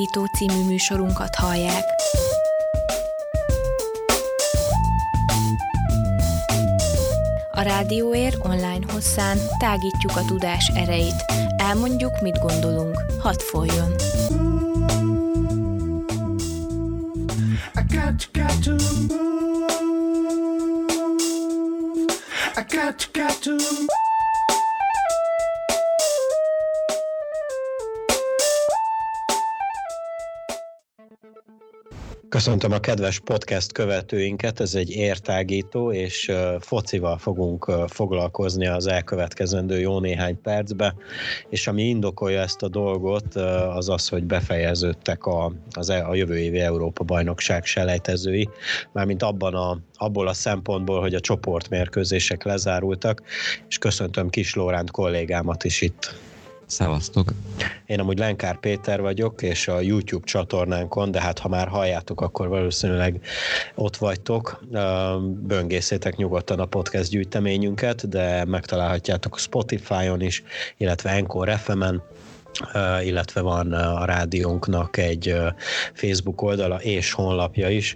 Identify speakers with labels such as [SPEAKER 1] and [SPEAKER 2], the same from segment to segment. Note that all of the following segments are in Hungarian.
[SPEAKER 1] Értágító című műsorunkat hallják. A Rádióér online hosszán tágítjuk a tudás erejét. Elmondjuk, mit gondolunk. Hadd folyjon! Köszöntöm a kedves podcast követőinket, ez egy értágító, és focival fogunk foglalkozni az elkövetkezendő jó néhány percbe, és ami indokolja ezt a dolgot, az az, hogy befejeződtek a, az, e, a jövő évi Európa bajnokság selejtezői, mármint abban a, abból a szempontból, hogy a csoportmérkőzések lezárultak, és köszöntöm Kis Lóránt kollégámat is itt.
[SPEAKER 2] Szevasztok!
[SPEAKER 3] Én amúgy Lenkár Péter vagyok, és a YouTube csatornánkon, de hát ha már halljátok, akkor valószínűleg ott vagytok. Böngészétek nyugodtan a podcast gyűjteményünket, de megtalálhatjátok Spotify-on is, illetve Encore FM-en, illetve van a rádiónknak egy Facebook oldala és honlapja is,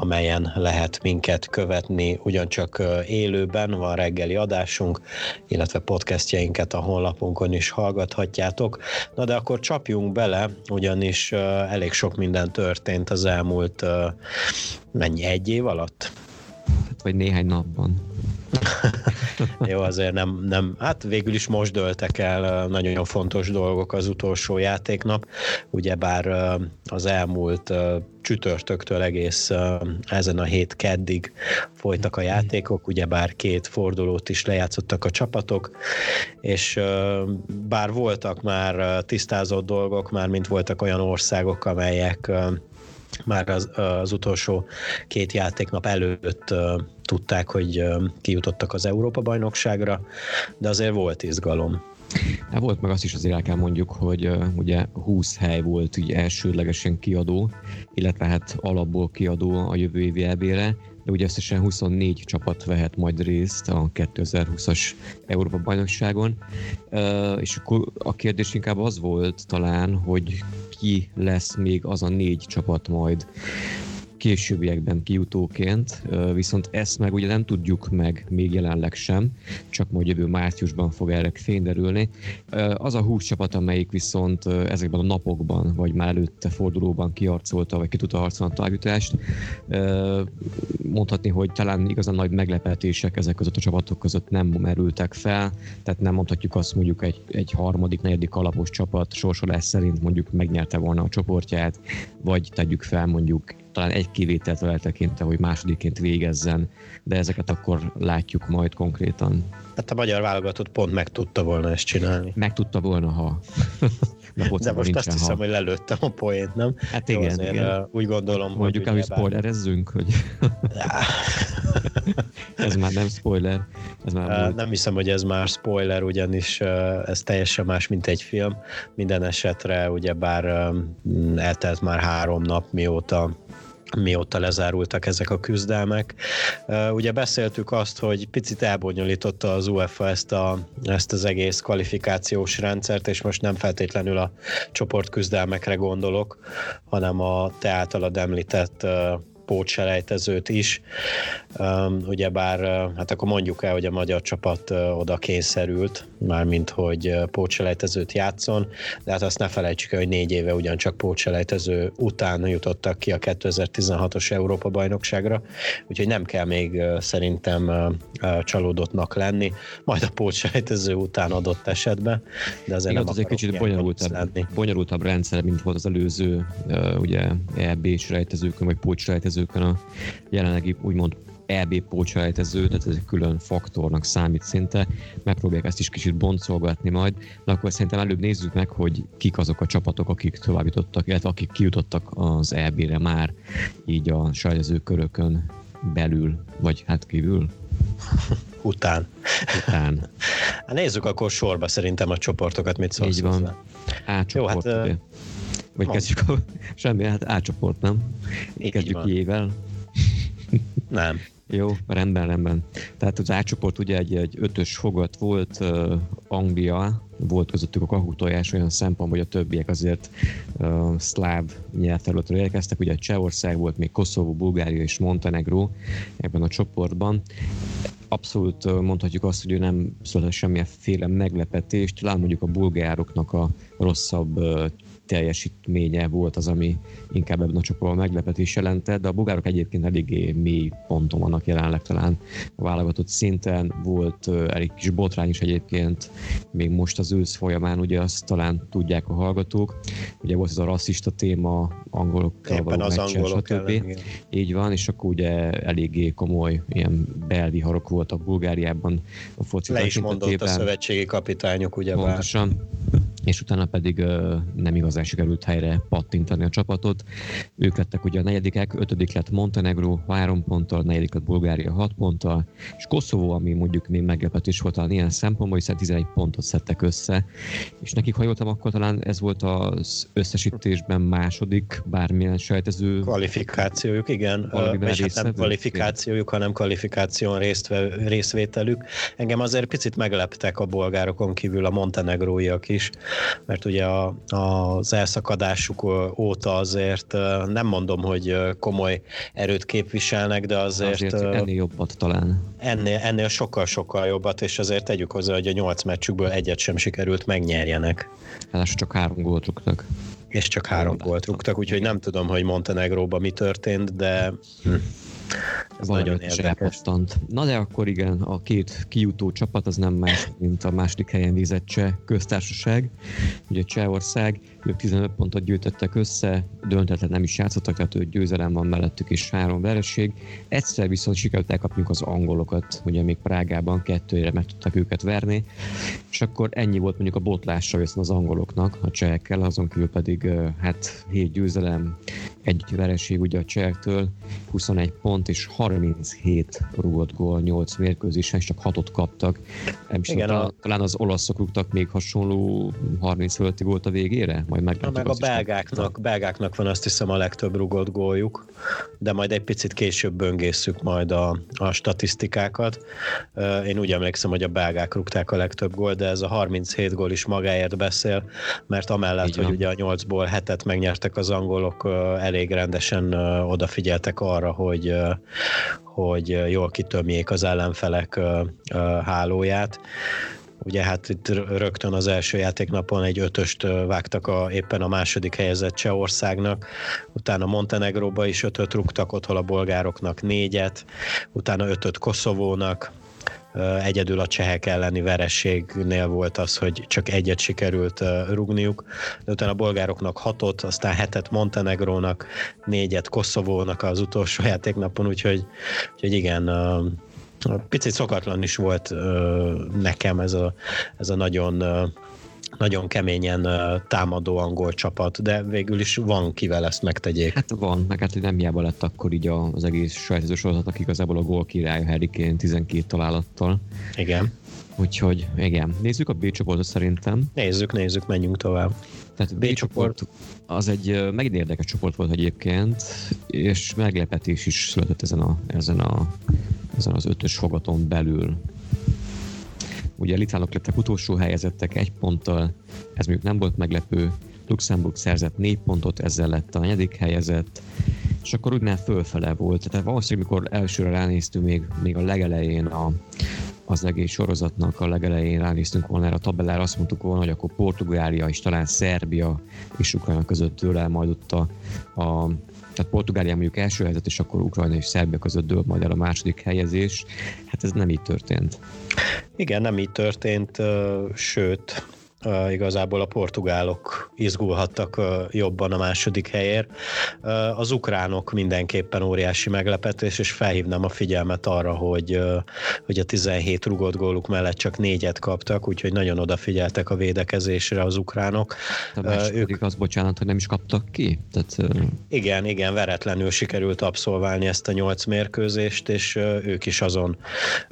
[SPEAKER 3] amelyen lehet minket követni ugyancsak élőben, van reggeli adásunk, illetve podcastjainket a honlapunkon is hallgathatjátok. Na de akkor csapjunk bele, ugyanis elég sok minden történt az elmúlt mennyi, egy év alatt?
[SPEAKER 2] Vagy néhány napban.
[SPEAKER 4] Jó, azért nem, nem, hát végül is most döltek el nagyon fontos dolgok az utolsó játéknap, ugyebár az elmúlt csütörtöktől egész ezen a hét keddig folytak a játékok, ugyebár két fordulót is lejátszottak a csapatok, és bár voltak már tisztázott dolgok, már mint voltak olyan országok, amelyek már az, az utolsó két játéknap előtt tudták, hogy uh, kijutottak az Európa-bajnokságra, de azért volt izgalom.
[SPEAKER 2] Hát volt meg azt is azért el mondjuk, hogy uh, ugye 20 hely volt ugye elsődlegesen kiadó, illetve hát alapból kiadó a jövő évi EB-re, de ugye összesen 24 csapat vehet majd részt a 2020-as Európa bajnokságon, uh, és akkor a kérdés inkább az volt talán, hogy ki lesz még az a négy csapat majd későbbiekben kijutóként, viszont ezt meg ugye nem tudjuk meg még jelenleg sem, csak majd jövő márciusban fog erre fényderülni. Az a 20 csapat, amelyik viszont ezekben a napokban, vagy már előtte fordulóban kiarcolta, vagy ki tudta harcolni a továbbjutást, mondhatni, hogy talán igazán nagy meglepetések ezek között a csapatok között nem merültek fel, tehát nem mondhatjuk azt mondjuk egy, egy harmadik, negyedik alapos csapat sorsolás szerint mondjuk megnyerte volna a csoportját, vagy tegyük fel mondjuk talán egy kivételt eltekintve, hogy másodiként végezzen, de ezeket akkor látjuk majd konkrétan.
[SPEAKER 4] Hát a magyar válogatott pont meg tudta volna ezt csinálni.
[SPEAKER 2] Meg tudta volna, ha.
[SPEAKER 4] Na, De most azt hiszem, ha. hogy lelőttem a poént, nem?
[SPEAKER 2] Hát igen, Jó, igen.
[SPEAKER 4] Úgy gondolom,
[SPEAKER 2] Mondjuk hogy... Mondjuk, hogy spoilerezzünk, hogy... ez már nem spoiler. Ez már
[SPEAKER 4] uh, nem hiszem, hogy ez már spoiler, ugyanis uh, ez teljesen más, mint egy film. Minden esetre ugyebár um, eltelt már három nap, mióta mióta lezárultak ezek a küzdelmek. Ugye beszéltük azt, hogy picit elbonyolította az UEFA ezt, a, ezt az egész kvalifikációs rendszert, és most nem feltétlenül a csoportküzdelmekre gondolok, hanem a te általad említett pótselejtezőt is. Ugyebár, hát akkor mondjuk el, hogy a magyar csapat oda kényszerült, mármint hogy pótselejtezőt játszon, de hát azt ne felejtsük el, hogy négy éve ugyancsak pótselejtező után jutottak ki a 2016-os Európa bajnokságra, úgyhogy nem kell még szerintem csalódottnak lenni, majd a pótselejtező után adott esetben, de azért
[SPEAKER 2] Igen, nem az egy kicsit bonyolultabb, bonyolultabb rendszer, mint volt az előző ugye EB-s rejtezőkön, vagy pótselejtezőkön a jelenlegi úgymond EB pócselejtező, tehát ez egy külön faktornak számít szinte. Megpróbálják ezt is kicsit boncolgatni majd, de akkor szerintem előbb nézzük meg, hogy kik azok a csapatok, akik tovább jutottak, illetve akik kijutottak az EB-re már így a selejtező körökön belül, vagy hát kívül.
[SPEAKER 4] Után.
[SPEAKER 2] Után.
[SPEAKER 4] Hát nézzük akkor sorba szerintem a csoportokat, mit szólsz
[SPEAKER 2] Így van. Átcsoport, Jó, hát, ugye? Vagy kezdjük a... Semmi, hát átcsoport, nem? Kezdjük van. jével.
[SPEAKER 4] Nem.
[SPEAKER 2] Jó, rendben, rendben. Tehát az átcsoport ugye egy, egy ötös fogat volt, uh, Anglia, volt közöttük a kahutojás olyan szempontból, hogy a többiek azért uh, szláv nyelvterületről érkeztek. Ugye Csehország volt, még Koszovó, Bulgária és Montenegro ebben a csoportban abszolút mondhatjuk azt, hogy ő nem született semmilyenféle meglepetést. Talán mondjuk a bulgároknak a rosszabb teljesítménye volt az, ami inkább ebben a csoportban meglepetés jelentett, de a bulgárok egyébként eléggé mély ponton vannak jelenleg talán a válogatott szinten. Volt elég kis botrány is egyébként, még most az ősz folyamán, ugye azt talán tudják a hallgatók. Ugye volt ez a rasszista téma angolokkal
[SPEAKER 4] Éppen való az meccsen, angolok stb. Ellen,
[SPEAKER 2] Így van, és akkor ugye eléggé komoly ilyen belviharok voltak Bulgáriában
[SPEAKER 4] a foci Le is mondott a szövetségi kapitányok, ugye
[SPEAKER 2] Pontosan. Bár és utána pedig nem igazán sikerült helyre pattintani a csapatot. Ők lettek ugye a negyedikek, ötödik lett Montenegro három ponttal, negyedik lett Bulgária hat ponttal, és Koszovó, ami mondjuk még meglepetés volt talán ilyen szempontból, hiszen 11 pontot szedtek össze, és nekik, ha jóltam, akkor talán ez volt az összesítésben második bármilyen sejtező
[SPEAKER 4] kvalifikációjuk, igen. És hát nem kvalifikációjuk, hanem kvalifikáción résztve, részvételük. Engem azért picit megleptek a bolgárokon kívül a montenegróiak is, mert ugye a, az elszakadásuk óta azért nem mondom, hogy komoly erőt képviselnek, de azért...
[SPEAKER 2] Azért ennél jobbat talán.
[SPEAKER 4] Ennél, ennél sokkal-sokkal jobbat, és azért tegyük hozzá, hogy a nyolc meccsükből egyet sem sikerült megnyerjenek.
[SPEAKER 2] Hát csak három gólt rúgtak.
[SPEAKER 4] És csak három gólt rúgtak, úgyhogy nem tudom, hogy Montenegróban mi történt, de... Hm
[SPEAKER 2] ez nagyon érdekes. Na de akkor igen, a két kijutó csapat az nem más, mint a második helyen végzett Cseh köztársaság. Ugye Csehország, ők 15 pontot gyűjtöttek össze, döntetlen nem is játszottak, tehát ő győzelem van mellettük is három vereség. Egyszer viszont sikerült elkapniuk az angolokat, ugye még Prágában kettőre meg tudtak őket verni, és akkor ennyi volt mondjuk a botlásra viszont az angoloknak, a csehekkel, azon kívül pedig hát hét győzelem, egy vereség ugye a csehektől, 21 pont és 37 rúgott gól 8 mérkőzésen, és csak 6-ot kaptak. Nem Igen, a... talán az olaszok rúgtak még hasonló 30 fölötti volt a végére? Majd meg,
[SPEAKER 4] meg a belgáknak, belgáknak van azt hiszem a legtöbb rúgott góljuk, de majd egy picit később böngészük majd a, a statisztikákat. Én úgy emlékszem, hogy a belgák rúgták a legtöbb gól, de ez a 37 gól is magáért beszél, mert amellett, hogy ugye a 8-ból hetet megnyertek az angolok, elég rendesen odafigyeltek arra, hogy, hogy jól kitömjék az ellenfelek hálóját. Ugye hát itt rögtön az első játéknapon egy ötöst vágtak a, éppen a második helyezett Csehországnak, utána Montenegróba is ötöt rúgtak, otthon a bolgároknak négyet, utána ötöt Koszovónak, Egyedül a csehek elleni verességnél volt az, hogy csak egyet sikerült rugniuk, de utána a bolgároknak hatot, aztán hetet Montenegrónak, négyet Koszovónak az utolsó játéknapon, úgyhogy, úgyhogy igen, picit szokatlan is volt nekem ez a, ez a nagyon nagyon keményen támadó angol csapat, de végül is van kivel ezt megtegyék.
[SPEAKER 2] Hát van, meg hát nem hiába lett akkor így az egész sajtozó sorozatnak igazából a gól király Harry Kane 12 találattal.
[SPEAKER 4] Igen.
[SPEAKER 2] Úgyhogy igen, nézzük a B csoportot szerintem.
[SPEAKER 4] Nézzük, nézzük, menjünk tovább.
[SPEAKER 2] Tehát B, B csoport az egy megint érdekes csoport volt egyébként, és meglepetés is született ezen, a, ezen, a, ezen az ötös fogaton belül. Ugye litvánok lettek utolsó helyezettek egy ponttal, ez mondjuk nem volt meglepő. Luxemburg szerzett négy pontot, ezzel lett a negyedik helyezett, és akkor úgy nem fölfele volt. Tehát valószínűleg, mikor elsőre ránéztünk még, még a legelején a, az egész sorozatnak a legelején ránéztünk volna erre a tabellára, azt mondtuk volna, hogy akkor Portugália és talán Szerbia és Ukrajna között tőle majd ott a, a tehát Portugália mondjuk első helyzet, és akkor Ukrajna és Szerbia között dől majd el a második helyezés. Hát ez nem így történt.
[SPEAKER 4] Igen, nem így történt, sőt, igazából a portugálok izgulhattak jobban a második helyért. Az ukránok mindenképpen óriási meglepetés, és felhívnám a figyelmet arra, hogy, hogy a 17 rugott góluk mellett csak négyet kaptak, úgyhogy nagyon odafigyeltek a védekezésre az ukránok.
[SPEAKER 2] A ők az bocsánat, hogy nem is kaptak ki? Tehát,
[SPEAKER 4] igen, igen, veretlenül sikerült abszolválni ezt a nyolc mérkőzést, és ők is azon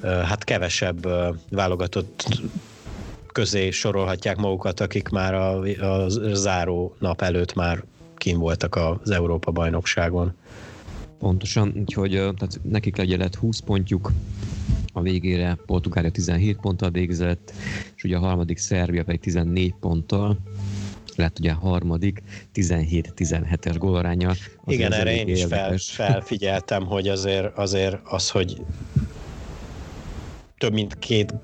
[SPEAKER 4] hát kevesebb válogatott közé sorolhatják magukat, akik már a, a záró nap előtt már kim voltak az Európa bajnokságon.
[SPEAKER 2] Pontosan, úgyhogy tehát nekik legyen lett 20 pontjuk, a végére Portugália 17 ponttal végzett, és ugye a harmadik Szerbia pedig 14 ponttal, lett ugye a harmadik 17-17-es gólaránya.
[SPEAKER 4] Igen, erre én is fel, felfigyeltem, hogy azért, azért az, hogy több mint két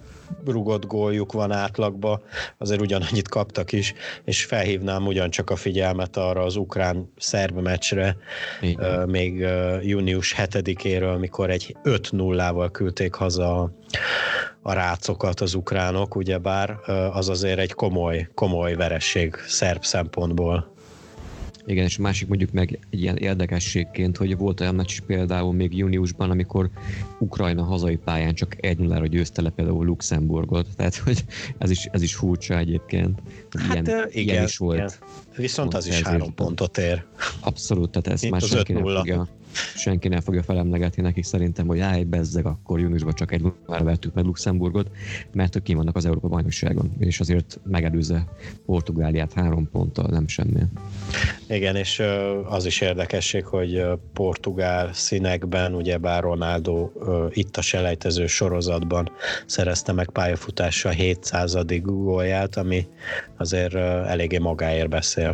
[SPEAKER 4] rugott góljuk van átlagba, azért ugyanannyit kaptak is, és felhívnám ugyancsak a figyelmet arra az ukrán-szerb meccsre, uh, még június 7-éről, mikor egy 5-0-val küldték haza a, a rácokat az ukránok, ugyebár az azért egy komoly, komoly veresség szerb szempontból.
[SPEAKER 2] Igen, és a másik mondjuk meg egy ilyen érdekességként, hogy volt olyan meccs például még júniusban, amikor Ukrajna hazai pályán csak egy 0 győzte le például Luxemburgot, tehát hogy ez is, ez is furcsa egyébként.
[SPEAKER 4] Hát ilyen, igen, ilyen is volt. Igen. Viszont az is három pontot ér.
[SPEAKER 2] Abszolút, tehát ezt Itt már senki nem fogja senki nem fogja felemlegetni nekik szerintem, hogy állj bezzeg, akkor júniusban csak egy már vettük meg Luxemburgot, mert ők kim vannak az Európa bajnokságon, és azért megelőzze Portugáliát három ponttal, nem semmi.
[SPEAKER 4] Igen, és az is érdekesség, hogy portugál színekben, ugyebár Ronaldo itt a selejtező sorozatban szerezte meg pályafutása 700. gólját, ami azért eléggé magáért beszél.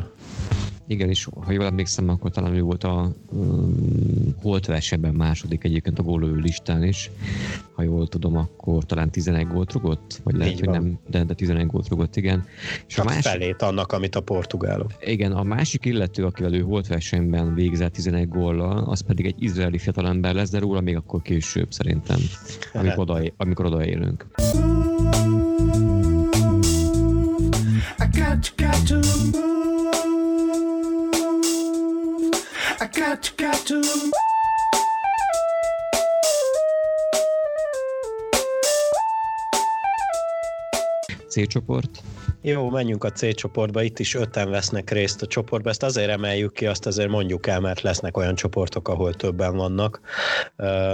[SPEAKER 2] Igen, és ha jól emlékszem, akkor talán ő volt a um, holt versenyben második egyébként a gólő listán is. Ha jól tudom, akkor talán 11 gólt rugott, vagy lehet, hogy nem, de, de 11 gólt rugott, igen.
[SPEAKER 4] És Csak a másik, felét annak, amit a portugálok.
[SPEAKER 2] Igen, a másik illető, akivel ő holt versenyben végzett 11 góllal, az pedig egy izraeli fiatalember lesz, de róla még akkor később szerintem, amikor, oda, amikor odaérünk. I got, got to move. Got to. C csoport.
[SPEAKER 4] Jó, menjünk a C csoportba, itt is öten vesznek részt a csoportba, ezt azért emeljük ki, azt azért mondjuk el, mert lesznek olyan csoportok, ahol többen vannak.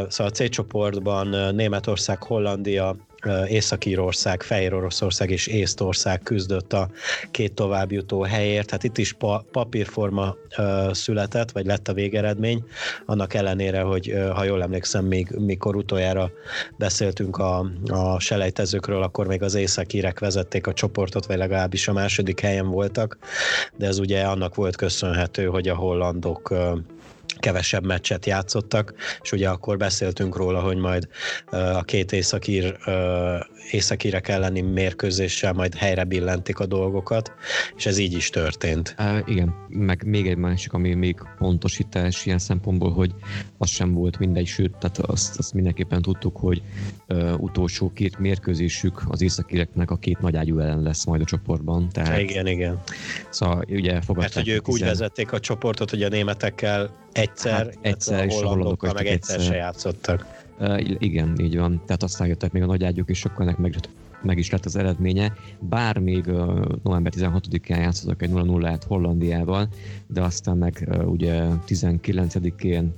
[SPEAKER 4] Szóval a C csoportban Németország, Hollandia, Észak-Írország, Fehér Oroszország és Észtország küzdött a két továbbjutó helyért. Hát itt is pa- papírforma uh, született, vagy lett a végeredmény, annak ellenére, hogy uh, ha jól emlékszem, még mikor utoljára beszéltünk a, a selejtezőkről, akkor még az északírek vezették a csoportot, vagy legalábbis a második helyen voltak, de ez ugye annak volt köszönhető, hogy a hollandok kevesebb meccset játszottak, és ugye akkor beszéltünk róla, hogy majd a két északír, északírek elleni mérkőzéssel majd helyre billentik a dolgokat, és ez így is történt.
[SPEAKER 2] Uh, igen, meg még egy másik, ami még pontosítás ilyen szempontból, hogy az sem volt mindegy, sőt, tehát azt, azt mindenképpen tudtuk, hogy utolsó két mérkőzésük az északireknek a két nagyágyú ellen lesz majd a csoportban.
[SPEAKER 4] Tehát, igen, igen.
[SPEAKER 2] Szóval ugye fogadták.
[SPEAKER 4] Mert hogy ők úgy vezették a csoportot, hogy a németekkel egyszer, hát egyszer és a hollandokkal meg egyszer, egyszer se játszottak.
[SPEAKER 2] Uh, igen, így van. Tehát aztán jöttek még a nagyágyuk, és akkor ennek meg, meg is lett az eredménye. Bár még uh, november 16-án játszottak egy 0-0-át Hollandiával, de aztán meg uh, ugye 19-én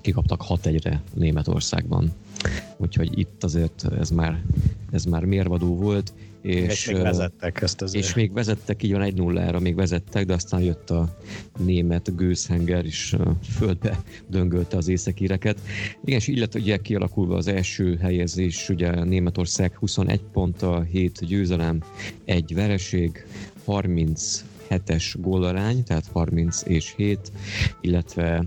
[SPEAKER 2] kikaptak 6-1-re Németországban. Úgyhogy itt azért ez már, ez már mérvadó volt, és,
[SPEAKER 4] és még vezettek ezt azért.
[SPEAKER 2] És még vezettek, így van egy nullára még vezettek, de aztán jött a német gőzhenger, és földbe döngölte az északíreket. Igen, és így lett ugye kialakulva az első helyezés, ugye Németország 21 ponttal, 7 győzelem, egy vereség, 30 7-es gólarány, tehát 30 és 7, illetve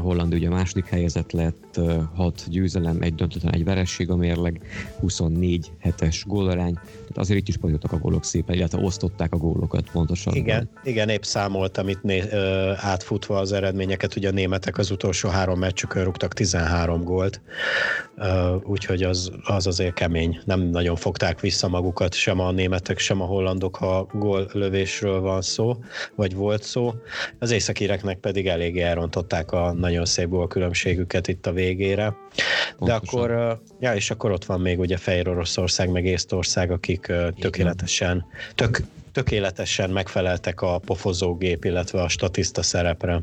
[SPEAKER 2] Holland ugye a második helyezett lett, 6 győzelem, egy döntetlen, egy veresség a mérleg, 24 hetes gólarány, tehát azért itt is pagyottak a gólok szépen, illetve osztották a gólokat pontosan.
[SPEAKER 4] Igen, igen épp számoltam itt né- átfutva az eredményeket, ugye a németek az utolsó három meccsükön rúgtak 13 gólt, úgyhogy az, az azért kemény. Nem nagyon fogták vissza magukat, sem a németek, sem a hollandok, ha góllövésről van szó, vagy volt szó. Az északireknek pedig eléggé elrontották a nagyon szép gól különbségüket itt a végére. De akkor, ja, és akkor ott van még ugye Fehér Oroszország, meg Észtország, akik tökéletesen, tök, tökéletesen megfeleltek a pofozógép, illetve a statiszta szerepre.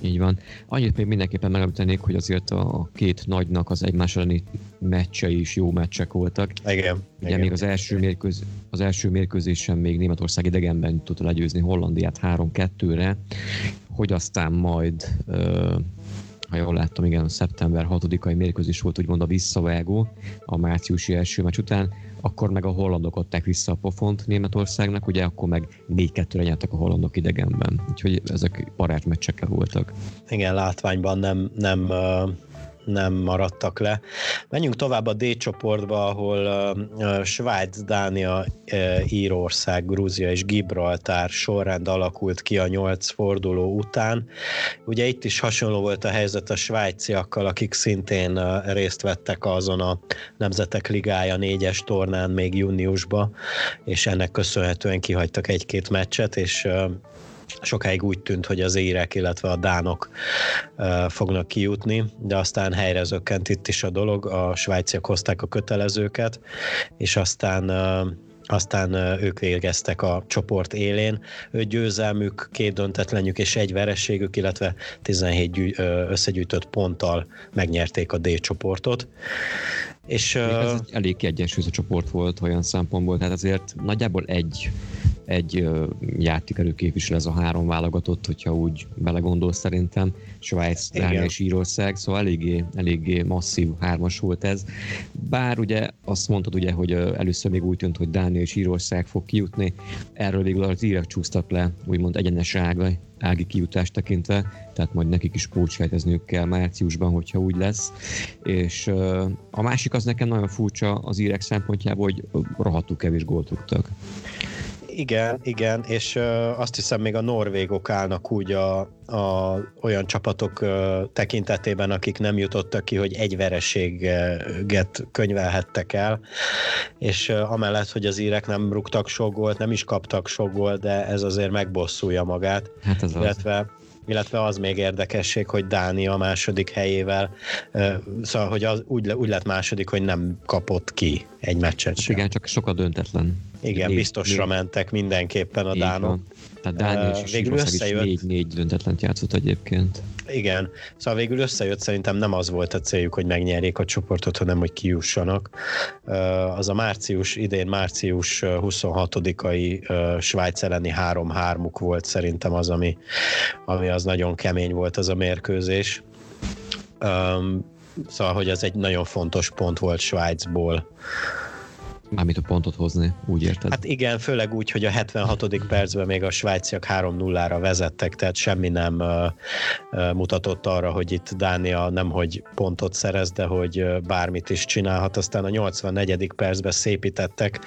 [SPEAKER 2] Így van. Annyit még mindenképpen megemlítenék, hogy azért a két nagynak az egymás elleni meccsei is jó meccsek voltak.
[SPEAKER 4] Igen.
[SPEAKER 2] Ugye
[SPEAKER 4] igen.
[SPEAKER 2] még az első, mérkőz, az első mérkőzésen még Németország idegenben tudta legyőzni Hollandiát 3-2-re, hogy aztán majd ö, ha jól láttam, igen, szeptember 6-ai mérkőzés volt úgymond a visszavágó a márciusi első meccs után, akkor meg a hollandok adták vissza a pofont Németországnak, ugye akkor meg 4-2-re nyertek a hollandok idegenben. Úgyhogy ezek barátmeccsekkel voltak.
[SPEAKER 4] Igen, látványban nem, nem nem maradtak le. Menjünk tovább a D csoportba, ahol Svájc, Dánia, uh, Írország, Grúzia és Gibraltár sorrend alakult ki a nyolc forduló után. Ugye itt is hasonló volt a helyzet a svájciakkal, akik szintén részt vettek azon a Nemzetek Ligája négyes tornán még júniusba, és ennek köszönhetően kihagytak egy-két meccset, és sokáig úgy tűnt, hogy az érek, illetve a dánok fognak kijutni, de aztán helyre zökkent itt is a dolog, a svájciak hozták a kötelezőket, és aztán aztán ők végeztek a csoport élén. Öt győzelmük, két döntetlenjük és egy vereségük, illetve 17 összegyűjtött ponttal megnyerték a D csoportot.
[SPEAKER 2] És, ez egy elég kiegyensúlyozott csoport volt olyan szempontból, tehát azért nagyjából egy egy játékerő képvisel ez a három válogatott, hogyha úgy belegondol szerintem, Svájc, Dánia és Írország, szóval eléggé, eléggé masszív hármas volt ez. Bár ugye azt mondtad ugye, hogy először még úgy tűnt, hogy Dánia és Írország fog kijutni, erről végül az írek csúsztak le, úgymond egyenes ága, ági kijutást tekintve, tehát majd nekik is pócsfejtezniük kell márciusban, hogyha úgy lesz. És a másik az nekem nagyon furcsa az írek szempontjából, hogy rohadtul kevés gólt rúgtak.
[SPEAKER 4] Igen, igen, és azt hiszem még a norvégok állnak úgy a, a olyan csapatok tekintetében, akik nem jutottak ki, hogy egy vereséget könyvelhettek el, és amellett, hogy az írek nem rúgtak sok gólt, nem is kaptak sok gólt, de ez azért megbosszulja magát. Hát ez illetve az illetve az még érdekesség, hogy Dánia a második helyével, szóval, hogy az úgy, úgy lett második, hogy nem kapott ki egy meccset
[SPEAKER 2] sem. Igen, csak sokat döntetlen.
[SPEAKER 4] Igen, négy, biztosra négy. mentek mindenképpen a dánok.
[SPEAKER 2] Tehát Dánia és végül összejött. Négy, négy döntetlent játszott egyébként.
[SPEAKER 4] Igen, szóval végül összejött, szerintem nem az volt a céljuk, hogy megnyerjék a csoportot, hanem hogy kiussanak. Az a március, idén március 26-ai Svájc elleni 3-3-uk volt szerintem az, ami, ami az nagyon kemény volt az a mérkőzés. Szóval, hogy ez egy nagyon fontos pont volt Svájcból
[SPEAKER 2] Mármint a pontot hozni, úgy érted?
[SPEAKER 4] Hát igen, főleg úgy, hogy a 76. percben még a svájciak 3-0-ra vezettek, tehát semmi nem uh, mutatott arra, hogy itt Dánia nem hogy pontot szerez, de hogy uh, bármit is csinálhat. Aztán a 84. percben szépítettek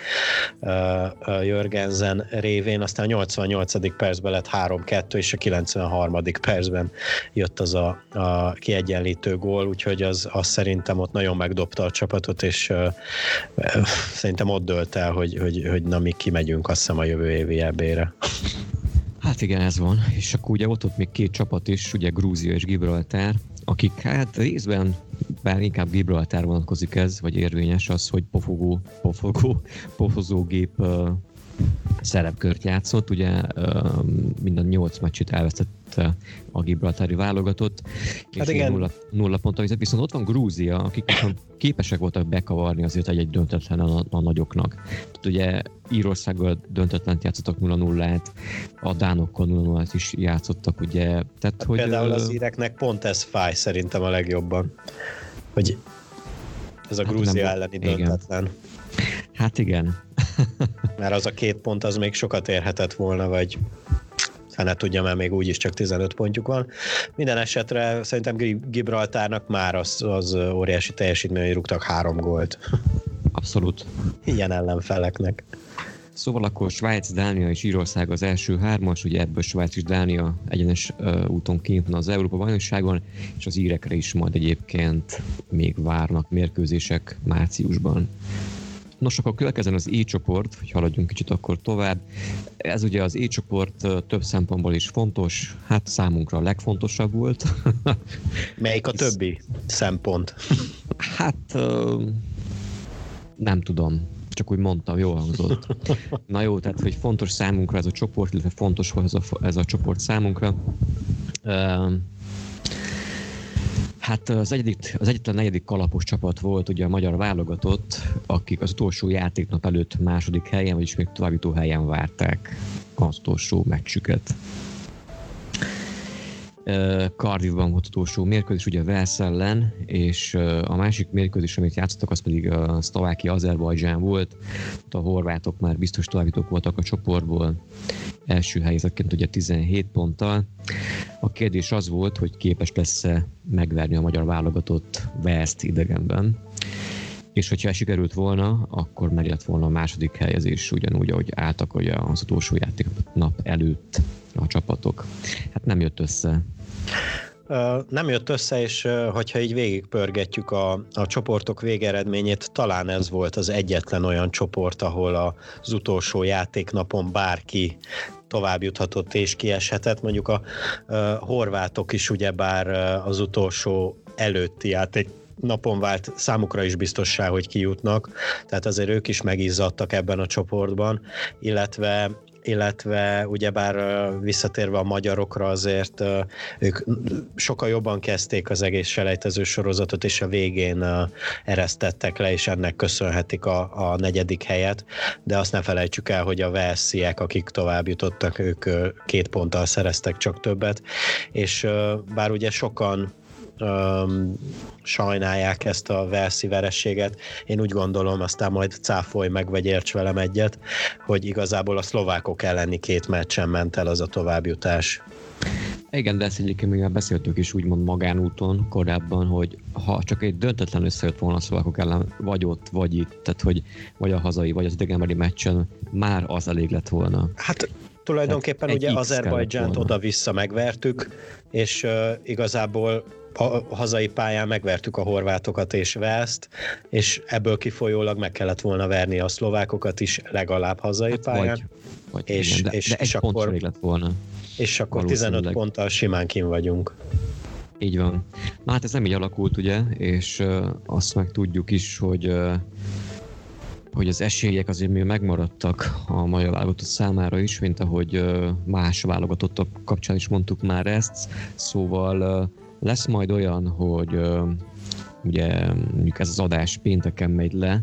[SPEAKER 4] uh, Jörgensen révén, aztán a 88. percben lett 3-2, és a 93. percben jött az a, a kiegyenlítő gól, úgyhogy az, az szerintem ott nagyon megdobta a csapatot, és szerintem szerintem ott dölt el, hogy, hogy, hogy na mi kimegyünk azt hiszem a jövő évi ebére.
[SPEAKER 2] Hát igen, ez van. És akkor ugye ott, ott még két csapat is, ugye Grúzia és Gibraltár, akik hát részben, bár inkább Gibraltár vonatkozik ez, vagy érvényes az, hogy pofogó, pofogó, pofozógép szerepkört játszott, ugye mind a nyolc meccset elvesztette a Gibraltári válogatott, hát és igen. Nulla, nulla ponttal viszont ott van Grúzia, akik viszont képesek voltak bekavarni azért egy, egy döntetlen a, a nagyoknak. Tehát ugye Írországgal döntetlen játszottak 0-0-át, a Dánokkal 0 0 is játszottak, ugye. Tehát,
[SPEAKER 4] hát hogy, például az íreknek pont ez fáj szerintem a legjobban, hogy ez a hát Grúzia elleni döntetlen. Igen.
[SPEAKER 2] Hát igen.
[SPEAKER 4] Mert az a két pont az még sokat érhetett volna, vagy fene tudja, mert még úgyis csak 15 pontjuk van. Minden esetre szerintem Gibraltárnak már az, az óriási teljesítmény, hogy rúgtak három gólt.
[SPEAKER 2] Abszolút.
[SPEAKER 4] Ilyen ellenfeleknek.
[SPEAKER 2] Szóval akkor Svájc, Dánia és Írország az első hármas, ugye ebből Svájc és Dánia egyenes uh, úton kint van az Európa bajnokságon, és az írekre is majd egyébként még várnak mérkőzések márciusban. Nos, akkor következzen az E-csoport, hogy haladjunk kicsit akkor tovább. Ez ugye az E-csoport több szempontból is fontos, hát számunkra a legfontosabb volt.
[SPEAKER 4] Melyik a többi szempont?
[SPEAKER 2] Hát nem tudom, csak úgy mondtam, jól hangzott. Na jó, tehát hogy fontos számunkra ez a csoport, illetve fontos, ez a, ez a csoport számunkra. Hát az, egyedik, az egyetlen negyedik kalapos csapat volt ugye a magyar válogatott, akik az utolsó játéknap előtt második helyen, vagyis még továbbító helyen várták az utolsó meccsüket. Cardiffban volt utolsó mérkőzés, ugye Wales ellen, és a másik mérkőzés, amit játszottak, az pedig a Szlovákia Azerbajdzsán volt. A horvátok már biztos továbbítók voltak a csoportból, első helyezetként ugye 17 ponttal. A kérdés az volt, hogy képes lesz-e megverni a magyar válogatott West idegenben és hogyha sikerült volna, akkor meg lett volna a második helyezés, ugyanúgy, ahogy álltak ugye az utolsó játék nap előtt a csapatok. Hát nem jött össze.
[SPEAKER 4] Nem jött össze, és hogyha így végigpörgetjük a, a csoportok végeredményét, talán ez volt az egyetlen olyan csoport, ahol az utolsó játéknapon bárki tovább juthatott és kieshetett. Mondjuk a, a horvátok is ugyebár az utolsó előtti játék napon vált számukra is biztossá, hogy kijutnak, tehát azért ők is megizzadtak ebben a csoportban, illetve illetve ugyebár visszatérve a magyarokra azért ők sokkal jobban kezdték az egész selejtező sorozatot, és a végén eresztettek le, és ennek köszönhetik a, a negyedik helyet, de azt ne felejtsük el, hogy a Velsziek, akik tovább jutottak, ők két ponttal szereztek csak többet, és bár ugye sokan um, sajnálják ezt a Velszi verességet. Én úgy gondolom, aztán majd cáfolj meg, vagy érts velem egyet, hogy igazából a szlovákok elleni két meccsen ment el az a továbbjutás.
[SPEAKER 2] Igen, de ezt egyébként még beszéltük is úgymond magánúton korábban, hogy ha csak egy döntetlen összejött volna a szlovákok ellen, vagy ott, vagy itt, tehát hogy vagy a hazai, vagy az idegenbeli meccsen, már az elég lett volna.
[SPEAKER 4] Hát tulajdonképpen hát ugye Azerbajdzsánt oda-vissza megvertük, és uh, igazából a hazai pályán megvertük a horvátokat és Velszt, és ebből kifolyólag meg kellett volna verni a szlovákokat is legalább hazai hát pályán. Vagy,
[SPEAKER 2] vagy és, igen, de, és, de egy és akkor, lett volna.
[SPEAKER 4] És akkor 15 ponttal simán kim vagyunk.
[SPEAKER 2] Így van. Na hát ez nem így alakult, ugye, és uh, azt meg tudjuk is, hogy uh, hogy az esélyek azért még megmaradtak a magyar válogatott számára is, mint ahogy más válogatottak kapcsán is mondtuk már ezt, szóval lesz majd olyan, hogy ugye mondjuk ez az adás pénteken megy le,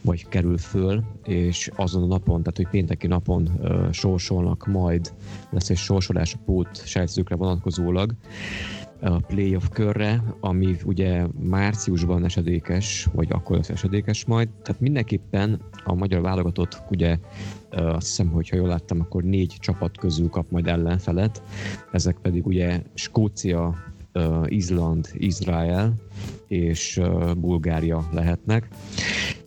[SPEAKER 2] vagy kerül föl, és azon a napon, tehát hogy pénteki napon uh, sorsolnak majd, lesz egy sorsolás a pót sejtszőkre vonatkozólag, a playoff körre, ami ugye márciusban esedékes, vagy akkor lesz esedékes majd. Tehát mindenképpen a magyar válogatott, ugye azt hiszem, hogy ha jól láttam, akkor négy csapat közül kap majd ellenfelet. Ezek pedig ugye Skócia, Izland, Izrael és Bulgária lehetnek.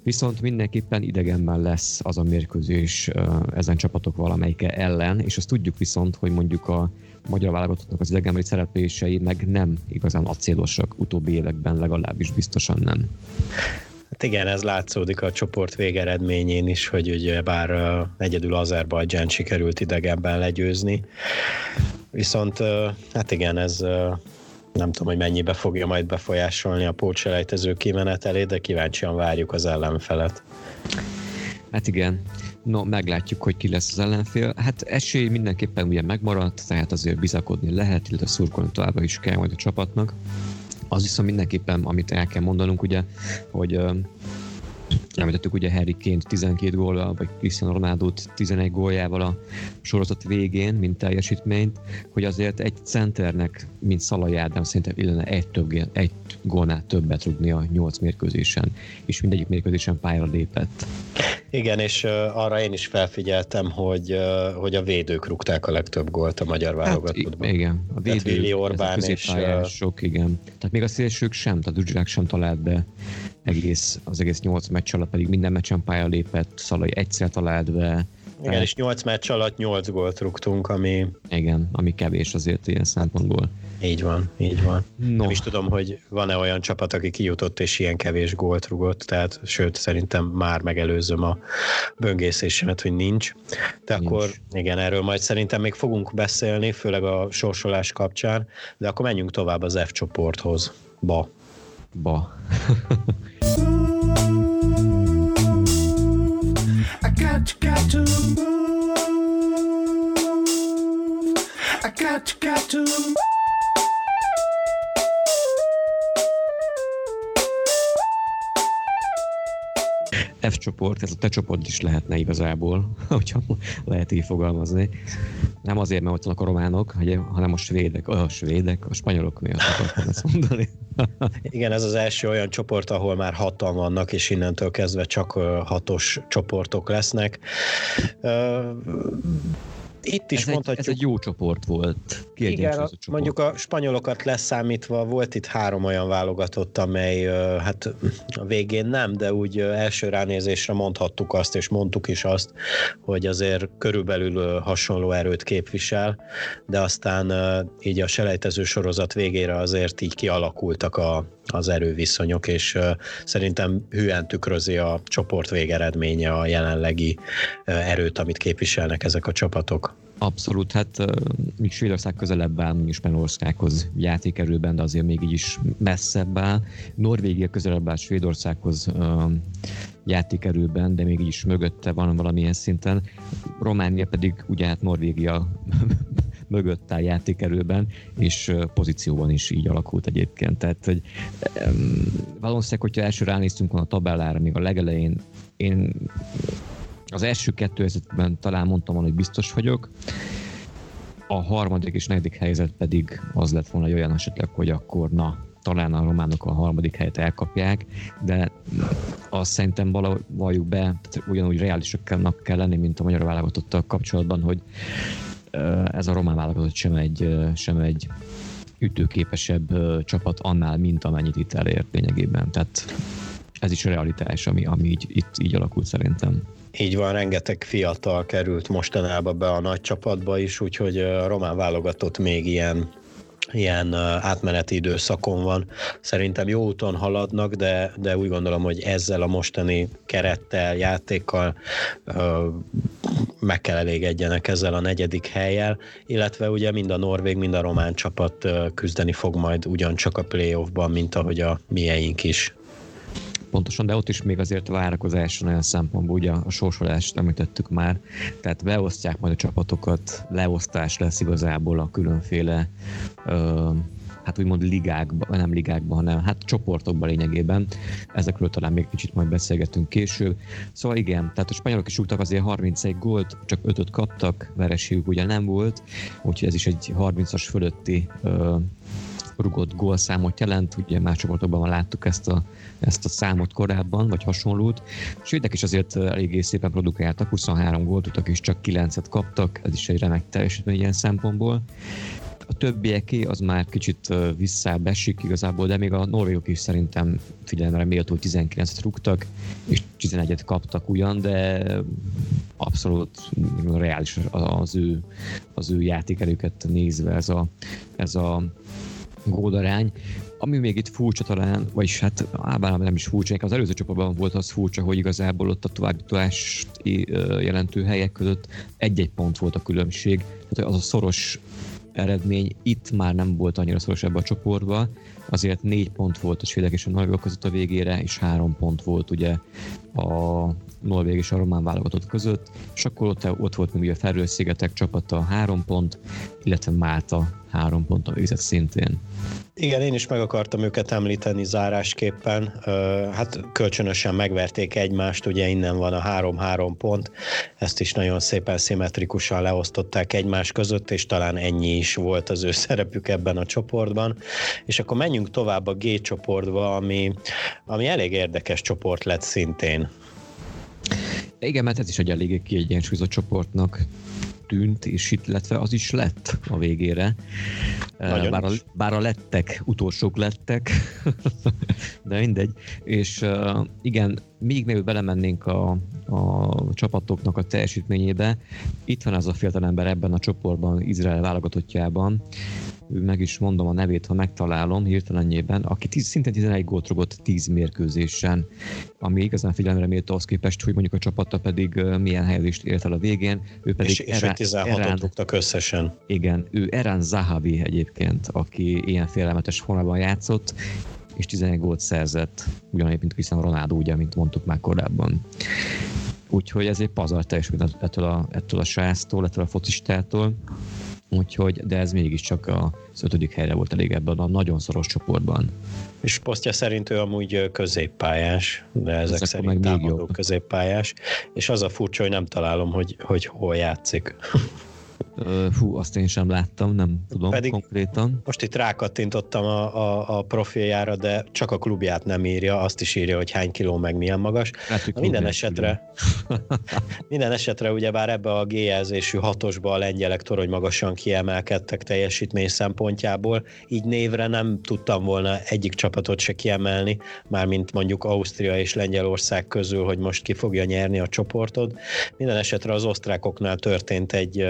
[SPEAKER 2] Viszont mindenképpen idegenben lesz az a mérkőzés ezen csapatok valamelyike ellen, és azt tudjuk viszont, hogy mondjuk a magyar válogatottnak az idegenbeli szereplései meg nem igazán acélosak utóbbi években, legalábbis biztosan nem.
[SPEAKER 4] Hát igen, ez látszódik a csoport végeredményén is, hogy ugye bár egyedül Azerbajdzsán sikerült idegenben legyőzni. Viszont hát igen, ez nem tudom, hogy mennyibe fogja majd befolyásolni a pótselejtező kimenetelét, de kíváncsian várjuk az ellenfelet.
[SPEAKER 2] Hát igen, no, meglátjuk, hogy ki lesz az ellenfél. Hát esély mindenképpen ugye megmaradt, tehát azért bizakodni lehet, illetve szurkolni továbbra is kell majd a csapatnak. Az viszont mindenképpen, amit el kell mondanunk, ugye, hogy Említettük ugye Harry Kane 12 góllal, vagy Cristiano Ronaldo 11 góljával a sorozat végén, mint teljesítményt, hogy azért egy centernek, mint Szalai Ádám szerintem illene egy, több, egy gólnál többet rúgni a 8 mérkőzésen, és mindegyik mérkőzésen pályára lépett.
[SPEAKER 4] Igen, és arra én is felfigyeltem, hogy, hogy a védők rúgták a legtöbb gólt a magyar válogatottban.
[SPEAKER 2] Hát, igen, a védők,
[SPEAKER 4] Willi Orbán és...
[SPEAKER 2] Sok, igen. Tehát még a szélsők sem, tehát Dudzsák sem talált be egész, az egész nyolc meccs alatt, pedig minden meccsen pálya lépett, Szalai egyszer talált be,
[SPEAKER 4] igen, és 8 meccs alatt 8 gólt rúgtunk, ami...
[SPEAKER 2] Igen, ami kevés azért ilyen szempontból.
[SPEAKER 4] Így van, így van. No. Nem is tudom, hogy van-e olyan csapat, aki kijutott és ilyen kevés gólt rugott, tehát sőt, szerintem már megelőzöm a böngészésemet, hogy nincs. De nincs. akkor igen, erről majd szerintem még fogunk beszélni, főleg a sorsolás kapcsán, de akkor menjünk tovább az F csoporthoz. Ba.
[SPEAKER 2] Ba. got, got to move. I to move. F csoport, ez a te csoport is lehetne igazából, hogyha lehet így fogalmazni. Nem azért, mert ott vannak a románok, hanem a svédek, a svédek, a spanyolok miatt akartam ezt mondani.
[SPEAKER 4] Igen, ez az első olyan csoport, ahol már hatan vannak, és innentől kezdve csak hatos csoportok lesznek itt is
[SPEAKER 2] ez
[SPEAKER 4] mondhatjuk...
[SPEAKER 2] Egy, ez egy jó csoport volt.
[SPEAKER 4] Igen, a, csoport. mondjuk a spanyolokat leszámítva volt itt három olyan válogatott, amely hát a végén nem, de úgy első ránézésre mondhattuk azt, és mondtuk is azt, hogy azért körülbelül hasonló erőt képvisel, de aztán így a selejtező sorozat végére azért így kialakultak a, az erőviszonyok, és szerintem hülyen tükrözi a csoport végeredménye a jelenlegi erőt, amit képviselnek ezek a csapatok.
[SPEAKER 2] Abszolút, hát uh, még Svédország közelebb áll, mondjuk Spanyolországhoz játékerőben, de azért még így is messzebb áll. Norvégia közelebb áll Svédországhoz játékerőben, de még így is mögötte van valamilyen szinten. Románia pedig ugye hát Norvégia mögött áll játékerőben, és pozícióban is így alakult egyébként. Tehát, hogy um, valószínűleg, hogyha első ránéztünk volna a tabellára, még a legelején én az első kettő helyzetben talán mondtam volna, hogy biztos vagyok, a harmadik és negyedik helyzet pedig az lett volna, hogy olyan esetleg, hogy akkor na, talán a románok a harmadik helyet elkapják, de azt szerintem valahogy be, tehát ugyanúgy reálisaknak kell lenni, mint a magyar válogatottal kapcsolatban, hogy ez a román válogatott sem egy, sem egy ütőképesebb csapat annál, mint amennyit itt elért lényegében. Tehát ez is a realitás, ami, ami így, itt így alakult szerintem.
[SPEAKER 4] Így van, rengeteg fiatal került mostanában be a nagy csapatba is, úgyhogy a román válogatott még ilyen ilyen átmeneti időszakon van. Szerintem jó úton haladnak, de, de úgy gondolom, hogy ezzel a mostani kerettel, játékkal meg kell elégedjenek ezzel a negyedik helyjel, illetve ugye mind a norvég, mind a román csapat küzdeni fog majd ugyancsak a playoffban, mint ahogy a mieink is
[SPEAKER 2] pontosan, de ott is még azért várakozáson olyan szempontból, ugye a sorsolást említettük már, tehát beosztják majd a csapatokat, leosztás lesz igazából a különféle ö, hát úgymond ligákban, nem ligákban, hanem hát csoportokban lényegében. Ezekről talán még kicsit majd beszélgetünk később. Szóval igen, tehát a spanyolok is rúgtak azért 31 gólt, csak 5 kaptak, vereségük ugye nem volt, úgyhogy ez is egy 30-as fölötti ö, rugott gólszámot jelent, ugye más csoportokban láttuk ezt a, ezt a számot korábban, vagy hasonlót. Svédek is azért eléggé szépen produkáltak, 23 gólt tudtak és csak 9-et kaptak, ez is egy remek teljesítmény ilyen szempontból. A többieké az már kicsit visszább esik igazából, de még a norvégok is szerintem figyelemre méltó 19-et rúgtak, és 11-et kaptak ugyan, de abszolút reális az ő, az ő játékerőket nézve ez a, ez a gódarány. Ami még itt furcsa talán, vagyis hát általában nem is furcsa, az előző csoportban volt az furcsa, hogy igazából ott a továbbjutást jelentő helyek között egy-egy pont volt a különbség. Tehát az a szoros eredmény itt már nem volt annyira szoros ebbe a csoportba, azért négy pont volt a svédek és a norvégok között a végére, és három pont volt ugye a norvég és a román válogatott között, és akkor ott, ott volt még a Ferről-szigetek csapata három pont, illetve Málta három a végzett szintén.
[SPEAKER 4] Igen, én is meg akartam őket említeni zárásképpen. Hát kölcsönösen megverték egymást, ugye innen van a három-három pont. Ezt is nagyon szépen szimmetrikusan leosztották egymás között, és talán ennyi is volt az ő szerepük ebben a csoportban. És akkor menjünk tovább a G csoportba, ami, ami elég érdekes csoport lett szintén.
[SPEAKER 2] Igen, mert ez is egy eléggé kiegyensúlyozott csoportnak tűnt, és itt illetve az is lett a végére. Nagyon bár, a, bár a lettek, utolsók lettek, de mindegy. És igen, még mielőtt belemennénk a, a csapatoknak a teljesítményébe, itt van az a fiatalember ebben a csoportban, Izrael válogatottjában, meg is mondom a nevét, ha megtalálom hirtelenjében, aki tíz, szintén 11 gólt rugott 10 mérkőzésen, ami igazán figyelemre méltó az képest, hogy mondjuk a csapata pedig milyen helyezést ért el a végén.
[SPEAKER 4] Ő pedig és, Erán, és 16 Erán, rúgtak összesen.
[SPEAKER 2] Igen, ő Erán Zahavi egyébként, aki ilyen félelmetes formában játszott, és 11 gólt szerzett, ugyanúgy, mint Cristiano Ronaldo, ugye, mint mondtuk már korábban. Úgyhogy ez egy pazar teljesítmény ettől a, ettől a sráctól, ettől a focistától. Úgyhogy, de ez mégiscsak az ötödik helyre volt elég ebben a nagyon szoros csoportban.
[SPEAKER 4] És posztja szerint ő amúgy középpályás, de ezek, ezek szerint támadó középpályás, és az a furcsa, hogy nem találom, hogy, hogy hol játszik.
[SPEAKER 2] Fú, azt én sem láttam, nem tudom Pedig konkrétan.
[SPEAKER 4] Most itt rákattintottam a, a, a profiljára, de csak a klubját nem írja, azt is írja, hogy hány kiló meg milyen magas. Hát, minden esetre, minden esetre ugyebár ebbe a G-jelzésű hatosba a lengyelek torony magasan kiemelkedtek teljesítmény szempontjából, így névre nem tudtam volna egyik csapatot se kiemelni, mármint mondjuk Ausztria és Lengyelország közül, hogy most ki fogja nyerni a csoportot. Minden esetre az osztrákoknál történt egy,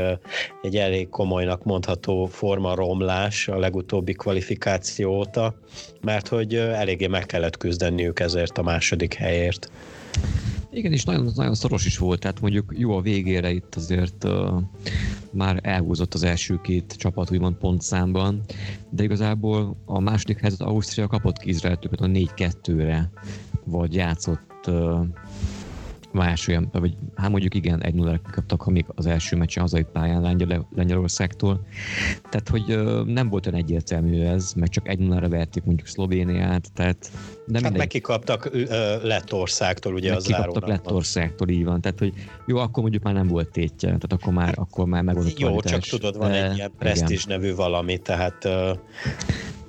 [SPEAKER 4] egy elég komolynak mondható forma romlás a legutóbbi kvalifikáció óta, mert hogy eléggé meg kellett küzdeniük ezért a második helyért.
[SPEAKER 2] Igen, és nagyon, nagyon szoros is volt, tehát mondjuk jó a végére itt azért uh, már elhúzott az első két csapat, úgymond pontszámban, de igazából a második helyzet Ausztria kapott ki Izraeltől a 4-2-re, vagy játszott uh, más olyan, vagy hát mondjuk igen, egy 0 kaptak, amik az első meccsen hazai pályán Lengyel, Lengyelországtól. Tehát, hogy nem volt olyan egyértelmű ez, meg csak egy 0 verték mondjuk Szlovéniát, tehát
[SPEAKER 4] de hát meg kikaptak uh, Lettországtól, ugye az
[SPEAKER 2] kikaptak Lettországtól, így van. Tehát, hogy jó, akkor mondjuk már nem volt tétje, tehát akkor már, akkor már megoldott
[SPEAKER 4] Jó, kvalitás. csak tudod, van egy ilyen presztízs nevű valami, tehát uh,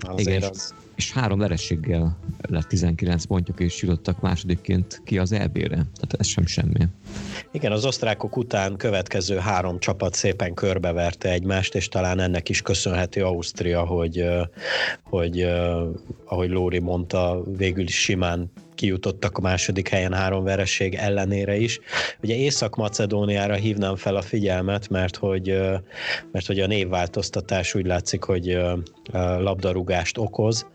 [SPEAKER 4] azért igen, az
[SPEAKER 2] és három verességgel lett 19 pontjuk, és jutottak másodikként ki az EB-re. Tehát ez sem semmi.
[SPEAKER 4] Igen, az osztrákok után következő három csapat szépen körbeverte egymást, és talán ennek is köszönhető Ausztria, hogy, hogy ahogy Lóri mondta, végül is simán kijutottak a második helyen három vereség ellenére is. Ugye Észak-Macedóniára hívnám fel a figyelmet, mert hogy, mert hogy a névváltoztatás úgy látszik, hogy labdarúgást okoz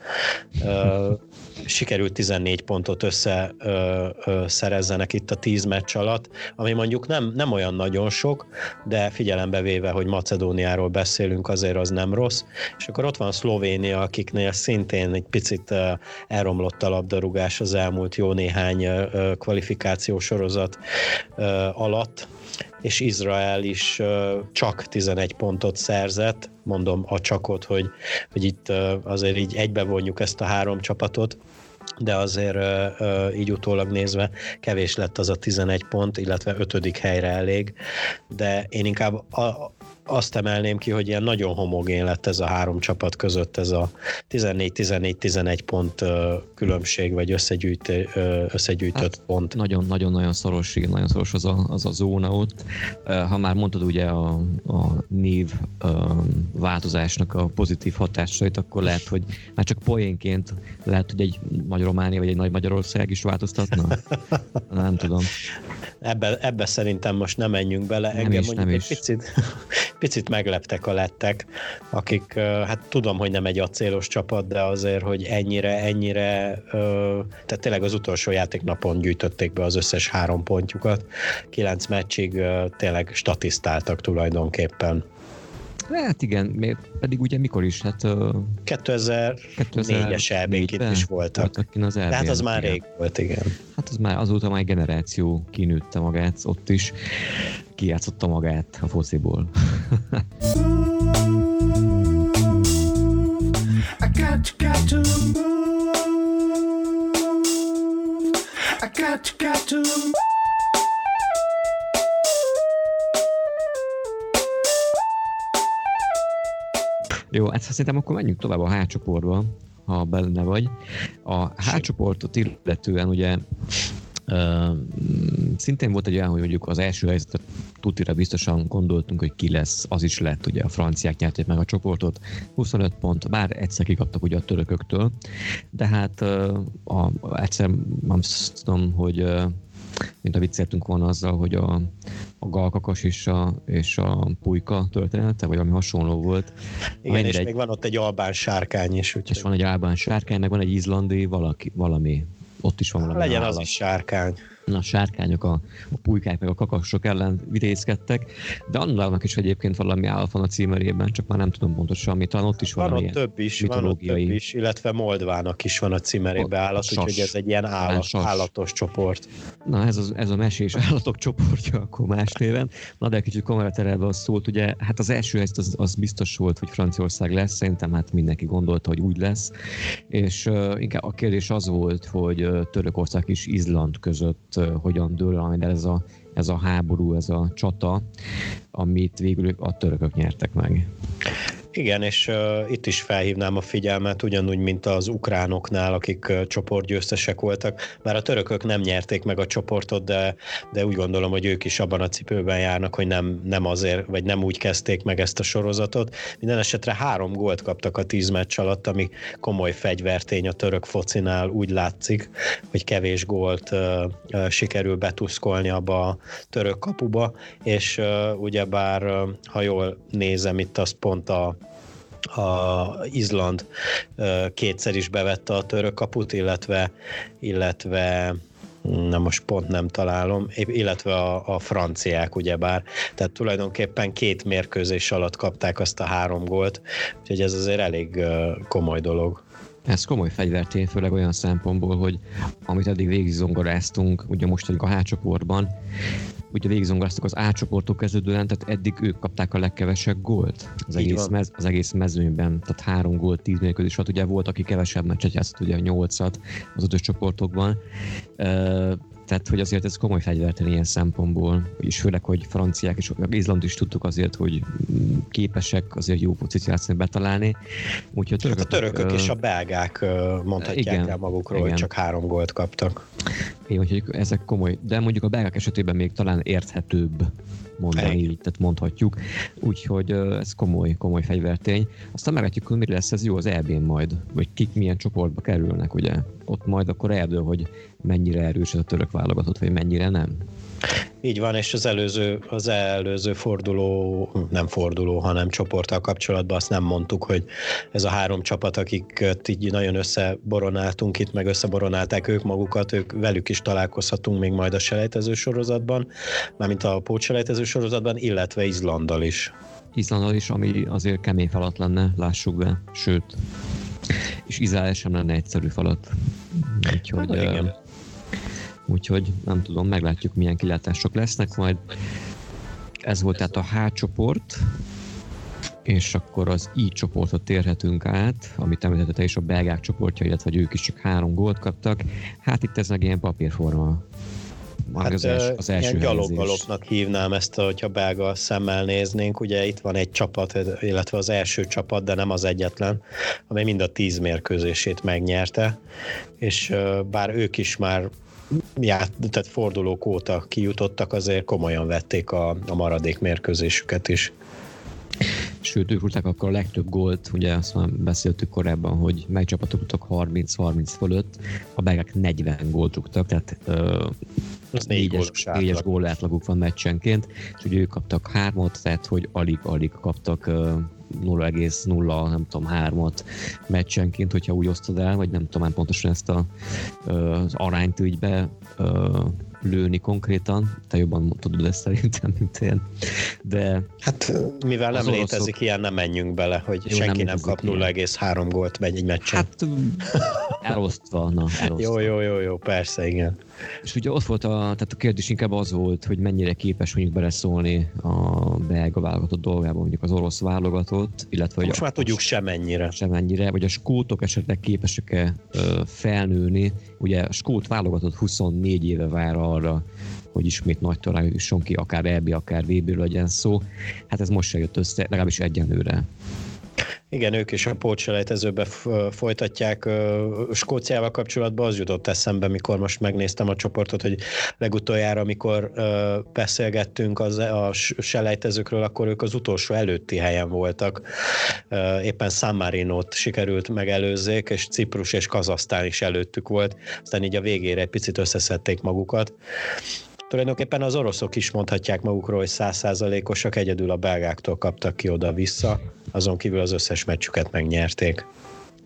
[SPEAKER 4] sikerült 14 pontot össze szerezzenek itt a 10 meccs alatt, ami mondjuk nem, nem olyan nagyon sok, de figyelembe véve, hogy Macedóniáról beszélünk, azért az nem rossz. És akkor ott van Szlovénia, akiknél szintén egy picit elromlott a labdarúgás az elmúlt jó néhány ö, kvalifikációs sorozat alatt, és Izrael is csak 11 pontot szerzett, mondom a csakot, hogy, hogy itt azért így egybevonjuk ezt a három csapatot, de azért így utólag nézve kevés lett az a 11 pont, illetve ötödik helyre elég, de én inkább a, azt emelném ki, hogy ilyen nagyon homogén lett ez a három csapat között, ez a 14-14-11 pont különbség, vagy összegyűjt, összegyűjtött hát, pont.
[SPEAKER 2] Nagyon-nagyon-nagyon szoros, igen, nagyon szoros az a, az a zóna ott. Ha már mondtad ugye a, a név változásnak a pozitív hatásait, akkor lehet, hogy már csak poénként lehet, hogy egy Nagy Románia vagy egy Nagy Magyarország is változtatna? Nem tudom.
[SPEAKER 4] Ebbe, ebbe szerintem most nem menjünk bele. Nem Engem is, mondjuk nem egy is. picit, picit megleptek a lettek, akik, hát tudom, hogy nem egy acélos csapat, de azért, hogy ennyire, ennyire, tehát tényleg az utolsó játéknapon gyűjtötték be az összes három pontjukat. Kilenc meccsig tényleg statisztáltak tulajdonképpen.
[SPEAKER 2] Hát igen, pedig ugye mikor is? Hát,
[SPEAKER 4] 2004-es elbénk itt is voltak. voltak az De hát az már igen. rég volt, igen.
[SPEAKER 2] Hát az már azóta már egy generáció kinőtte magát ott is, kijátszotta magát a fociból. I got, got to move. I got, got to Jó, hát szerintem akkor menjünk tovább a hátcsoportba, ha benne vagy. A hátcsoportot illetően ugye Uh, szintén volt egy olyan, hogy mondjuk az első helyzetet tutira biztosan gondoltunk, hogy ki lesz, az is lett, ugye a franciák nyerték meg a csoportot, 25 pont, bár egyszer kikaptak ugye a törököktől, de hát uh, a, egyszer nem tudom, hogy uh, mint a vicceltünk volna azzal, hogy a, a galkakas és a, és a pulyka története, vagy ami hasonló volt.
[SPEAKER 4] Igen, és egy, még van ott egy albán sárkány is.
[SPEAKER 2] Úgyhogy... És van egy albán sárkány, meg van egy izlandi valaki, valami. Ott is van valami
[SPEAKER 4] Legyen állat. az is sárkány
[SPEAKER 2] a sárkányok, a, a pulykák meg a kakasok ellen vitézkedtek, de annak is egyébként valami áll van a címerében, csak már nem tudom pontosan, mi talán ott is van
[SPEAKER 4] ott több is, van ott több is, illetve Moldvának is van a címerében állat, sas, úgyhogy ez egy ilyen állat, állatos csoport.
[SPEAKER 2] Na ez, az, ez a mesés állatok csoportja akkor más néven. Na de kicsit komolyra terelve a szót, ugye hát az első ezt az, az biztos volt, hogy Franciaország lesz, szerintem hát mindenki gondolta, hogy úgy lesz, és uh, inkább a kérdés az volt, hogy uh, Törökország és Izland között hogyan dől majd ez a, ez a háború, ez a csata, amit végül a törökök nyertek meg.
[SPEAKER 4] Igen, és uh, itt is felhívnám a figyelmet, ugyanúgy, mint az ukránoknál, akik uh, csoportgyőztesek voltak. Már a törökök nem nyerték meg a csoportot, de, de úgy gondolom, hogy ők is abban a cipőben járnak, hogy nem, nem azért, vagy nem úgy kezdték meg ezt a sorozatot. Minden esetre három gólt kaptak a tíz meccs alatt, ami komoly fegyvertény a török focinál, úgy látszik, hogy kevés gólt uh, uh, sikerül betuszkolni abba a török kapuba, és uh, ugyebár, uh, ha jól nézem, itt az pont a a Izland kétszer is bevette a török kaput, illetve, illetve na most pont nem találom, illetve a, a franciák ugyebár, tehát tulajdonképpen két mérkőzés alatt kapták azt a három gólt, úgyhogy ez azért elég komoly dolog.
[SPEAKER 2] Ez komoly fegyvertény, főleg olyan szempontból, hogy amit eddig végigzongoráztunk, ugye most vagyunk a hácsoportban, ugye végigzongoráztuk az A csoportok kezdődően, tehát eddig ők kapták a legkevesebb gólt az egész, mez, az egész mezőnyben, tehát három gólt, tíz mérkőzés volt, ugye volt, aki kevesebb meccset játszott, ugye a nyolcat az ötös csoportokban, tehát, hogy azért ez komoly fegyverten ilyen szempontból, és főleg, hogy franciák és Izland is tudtuk azért, hogy képesek azért jó pozíciót betalálni.
[SPEAKER 4] Úgyhogy a törökök, hát a törökök és a belgák mondhatják igen, el magukról, igen. hogy csak három gólt kaptak.
[SPEAKER 2] Igen, úgyhogy ezek komoly, de mondjuk a belgák esetében még talán érthetőbb mondani, így, tehát mondhatjuk. Úgyhogy ez komoly, komoly fegyvertény. Aztán meglátjuk, hogy mi lesz ez jó az eb majd, vagy kik milyen csoportba kerülnek, ugye. Ott majd akkor eldől, hogy mennyire erős ez a török válogatott, vagy mennyire nem.
[SPEAKER 4] Így van, és az előző, az előző forduló, nem forduló, hanem csoporttal kapcsolatban azt nem mondtuk, hogy ez a három csapat, akiket így nagyon összeboronáltunk itt, meg összeboronálták ők magukat, ők velük is találkozhatunk még majd a selejtező sorozatban, mármint a pótselejtező sorozatban, illetve Izlandal is.
[SPEAKER 2] Izlandal is, ami azért kemény falat lenne, lássuk be, sőt, és Izrael sem lenne egyszerű falat. Úgyhogy, hát, igen úgyhogy nem tudom, meglátjuk milyen kilátások lesznek majd. Ez volt tehát a H csoport, és akkor az I csoportot térhetünk át, amit említette is a belgák csoportja, illetve hogy ők is csak három gólt kaptak. Hát itt ez meg ilyen papírforma.
[SPEAKER 4] Hát az, els, az első ilyen gyaloggalopnak hívnám ezt, hogyha belga szemmel néznénk. Ugye itt van egy csapat, illetve az első csapat, de nem az egyetlen, amely mind a tíz mérkőzését megnyerte, és bár ők is már ját, tehát fordulók óta kijutottak, azért komolyan vették a, a maradék mérkőzésüket is.
[SPEAKER 2] Sőt, ők rúgták akkor a legtöbb gólt, ugye azt már beszéltük korábban, hogy mely csapatok tudtak 30-30 fölött, a belgák 40 gólt rúgtak, tehát uh, négyes, négyes gól átlaguk van meccsenként, és ugye ők kaptak hármat, tehát hogy alig-alig kaptak uh, 0,0 nem tudom, hármat meccsenként, hogyha úgy osztod el, vagy nem tudom pontosan ezt a, az arányt úgy be lőni konkrétan, te jobban tudod ezt szerintem, mint én. De
[SPEAKER 4] hát mivel nem oroszok... létezik ilyen, nem menjünk bele, hogy Jó, senki nem, nem kap 0,3 gólt megy egy meccsen.
[SPEAKER 2] Hát elosztva, na, elosztva.
[SPEAKER 4] Jó, jó, jó, jó, persze, igen.
[SPEAKER 2] És ugye ott volt a, tehát a kérdés inkább az volt, hogy mennyire képes mondjuk beleszólni a belga válogatott dolgába, mondjuk az orosz válogatott, illetve
[SPEAKER 4] Most már tudjuk semennyire.
[SPEAKER 2] Semennyire, vagy a skótok esetleg képesek-e felnőni. Ugye a skót válogatott 24 éve vár arra, hogy ismét nagy talán jusson ki, akár EB, akár vb legyen szó. Hát ez most se jött össze, legalábbis egyenlőre.
[SPEAKER 4] Igen, ők is a pótselejtezőbe folytatják. Skóciával kapcsolatban az jutott eszembe, mikor most megnéztem a csoportot, hogy legutoljára, amikor beszélgettünk az, a selejtezőkről, akkor ők az utolsó előtti helyen voltak. Éppen San Marino-t sikerült megelőzzék, és Ciprus és Kazasztán is előttük volt. Aztán így a végére egy picit összeszedték magukat. Tulajdonképpen az oroszok is mondhatják magukról, hogy százszázalékosak, egyedül a belgáktól kaptak ki oda-vissza, azon kívül az összes meccsüket megnyerték.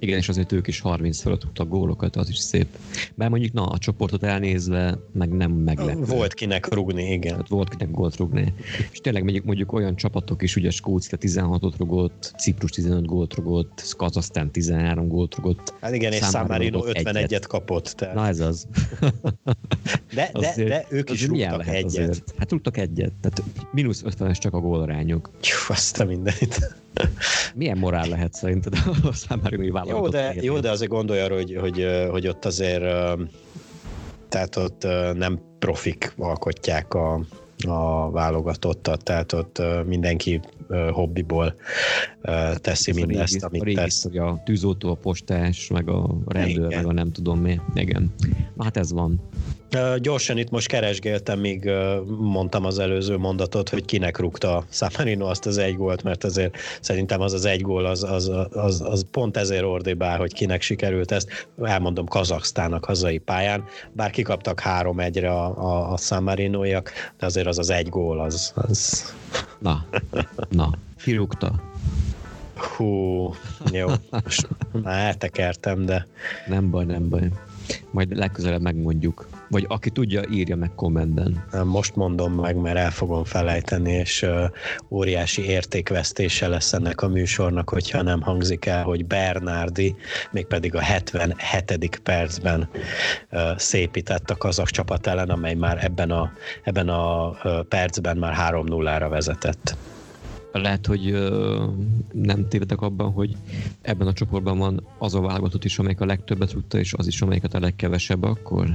[SPEAKER 2] Igen, és azért ők is 30 fölött tudtak gólokat, az is szép. Bár mondjuk, na, a csoportot elnézve, meg nem meglepő.
[SPEAKER 4] Volt kinek rugni, igen.
[SPEAKER 2] Hát volt kinek gólt rugni. És tényleg mondjuk, mondjuk olyan csapatok is, ugye Skócia 16-ot rugott, Ciprus 15 gólt rugott, Kazasztán 13 gólt rugott.
[SPEAKER 4] Hát igen, és San Marino 51-et kapott. Tehát.
[SPEAKER 2] Na ez az.
[SPEAKER 4] de, de, azért, de ők is rúgtak egyet. Azért?
[SPEAKER 2] Hát rúgtak egyet, tehát mínusz 50-es csak a gólrányok.
[SPEAKER 4] Jó, azt a mindenit.
[SPEAKER 2] Milyen morál lehet szerinted a számára
[SPEAKER 4] jó, de, jó, de azért gondolj arra, hogy, hogy, hogy ott azért tehát ott nem profik alkotják a, a válogatottat, tehát ott mindenki hobbiból teszi Ez mindezt,
[SPEAKER 2] a régi, amit a tesz. Hogy a tűzoltó, a postás, meg a rendőr, Igen. meg a nem tudom mi. Igen. Na, hát ez van.
[SPEAKER 4] Gyorsan itt most keresgéltem, míg mondtam az előző mondatot, hogy kinek rúgta Samarino azt az egy gólt, mert azért szerintem az az egy gól, az, az, az, az pont ezért ordibál, hogy kinek sikerült ezt. Elmondom, Kazaksztának hazai pályán, bár kikaptak három egyre a, a, a Samarinóiak, de azért az az egy gól, az... az...
[SPEAKER 2] Na, na, kirúgta.
[SPEAKER 4] Hú, jó. már eltekertem, de...
[SPEAKER 2] Nem baj, nem baj. Majd legközelebb megmondjuk. Vagy aki tudja, írja meg kommentben.
[SPEAKER 4] Most mondom meg, mert el fogom felejteni, és óriási értékvesztése lesz ennek a műsornak, hogyha nem hangzik el, hogy Bernardi mégpedig a 77. percben szépített a kazak csapat ellen, amely már ebben a, ebben a percben már 3-0-ra vezetett
[SPEAKER 2] lehet, hogy ö, nem tévedek abban, hogy ebben a csoportban van az a válogatott is, amelyik a legtöbbet tudta, és az is, amelyiket a legkevesebb akkor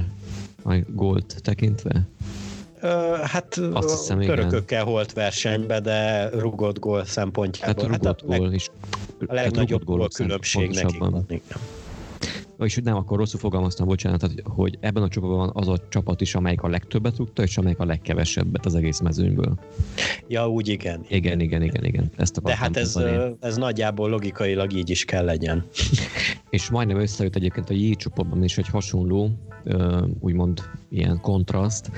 [SPEAKER 2] a gólt tekintve?
[SPEAKER 4] Hát Azt hiszem, törökökkel holt versenybe, de rugott gól szempontjából.
[SPEAKER 2] Hát, rugott hát a, gól is.
[SPEAKER 4] A legnagyobb gól különbség nekik van. Igen
[SPEAKER 2] vagyis nem, akkor rosszul fogalmaztam, bocsánat, hogy ebben a csapatban van az a csapat is, amelyik a legtöbbet tudta, és amelyik a legkevesebbet az egész mezőnyből.
[SPEAKER 4] Ja, úgy igen.
[SPEAKER 2] Igen, igen, igen, igen. Ezt
[SPEAKER 4] De hát ez, ez nagyjából logikailag így is kell legyen.
[SPEAKER 2] és majdnem összejött egyébként a J csoportban is egy hasonló, úgymond ilyen kontraszt,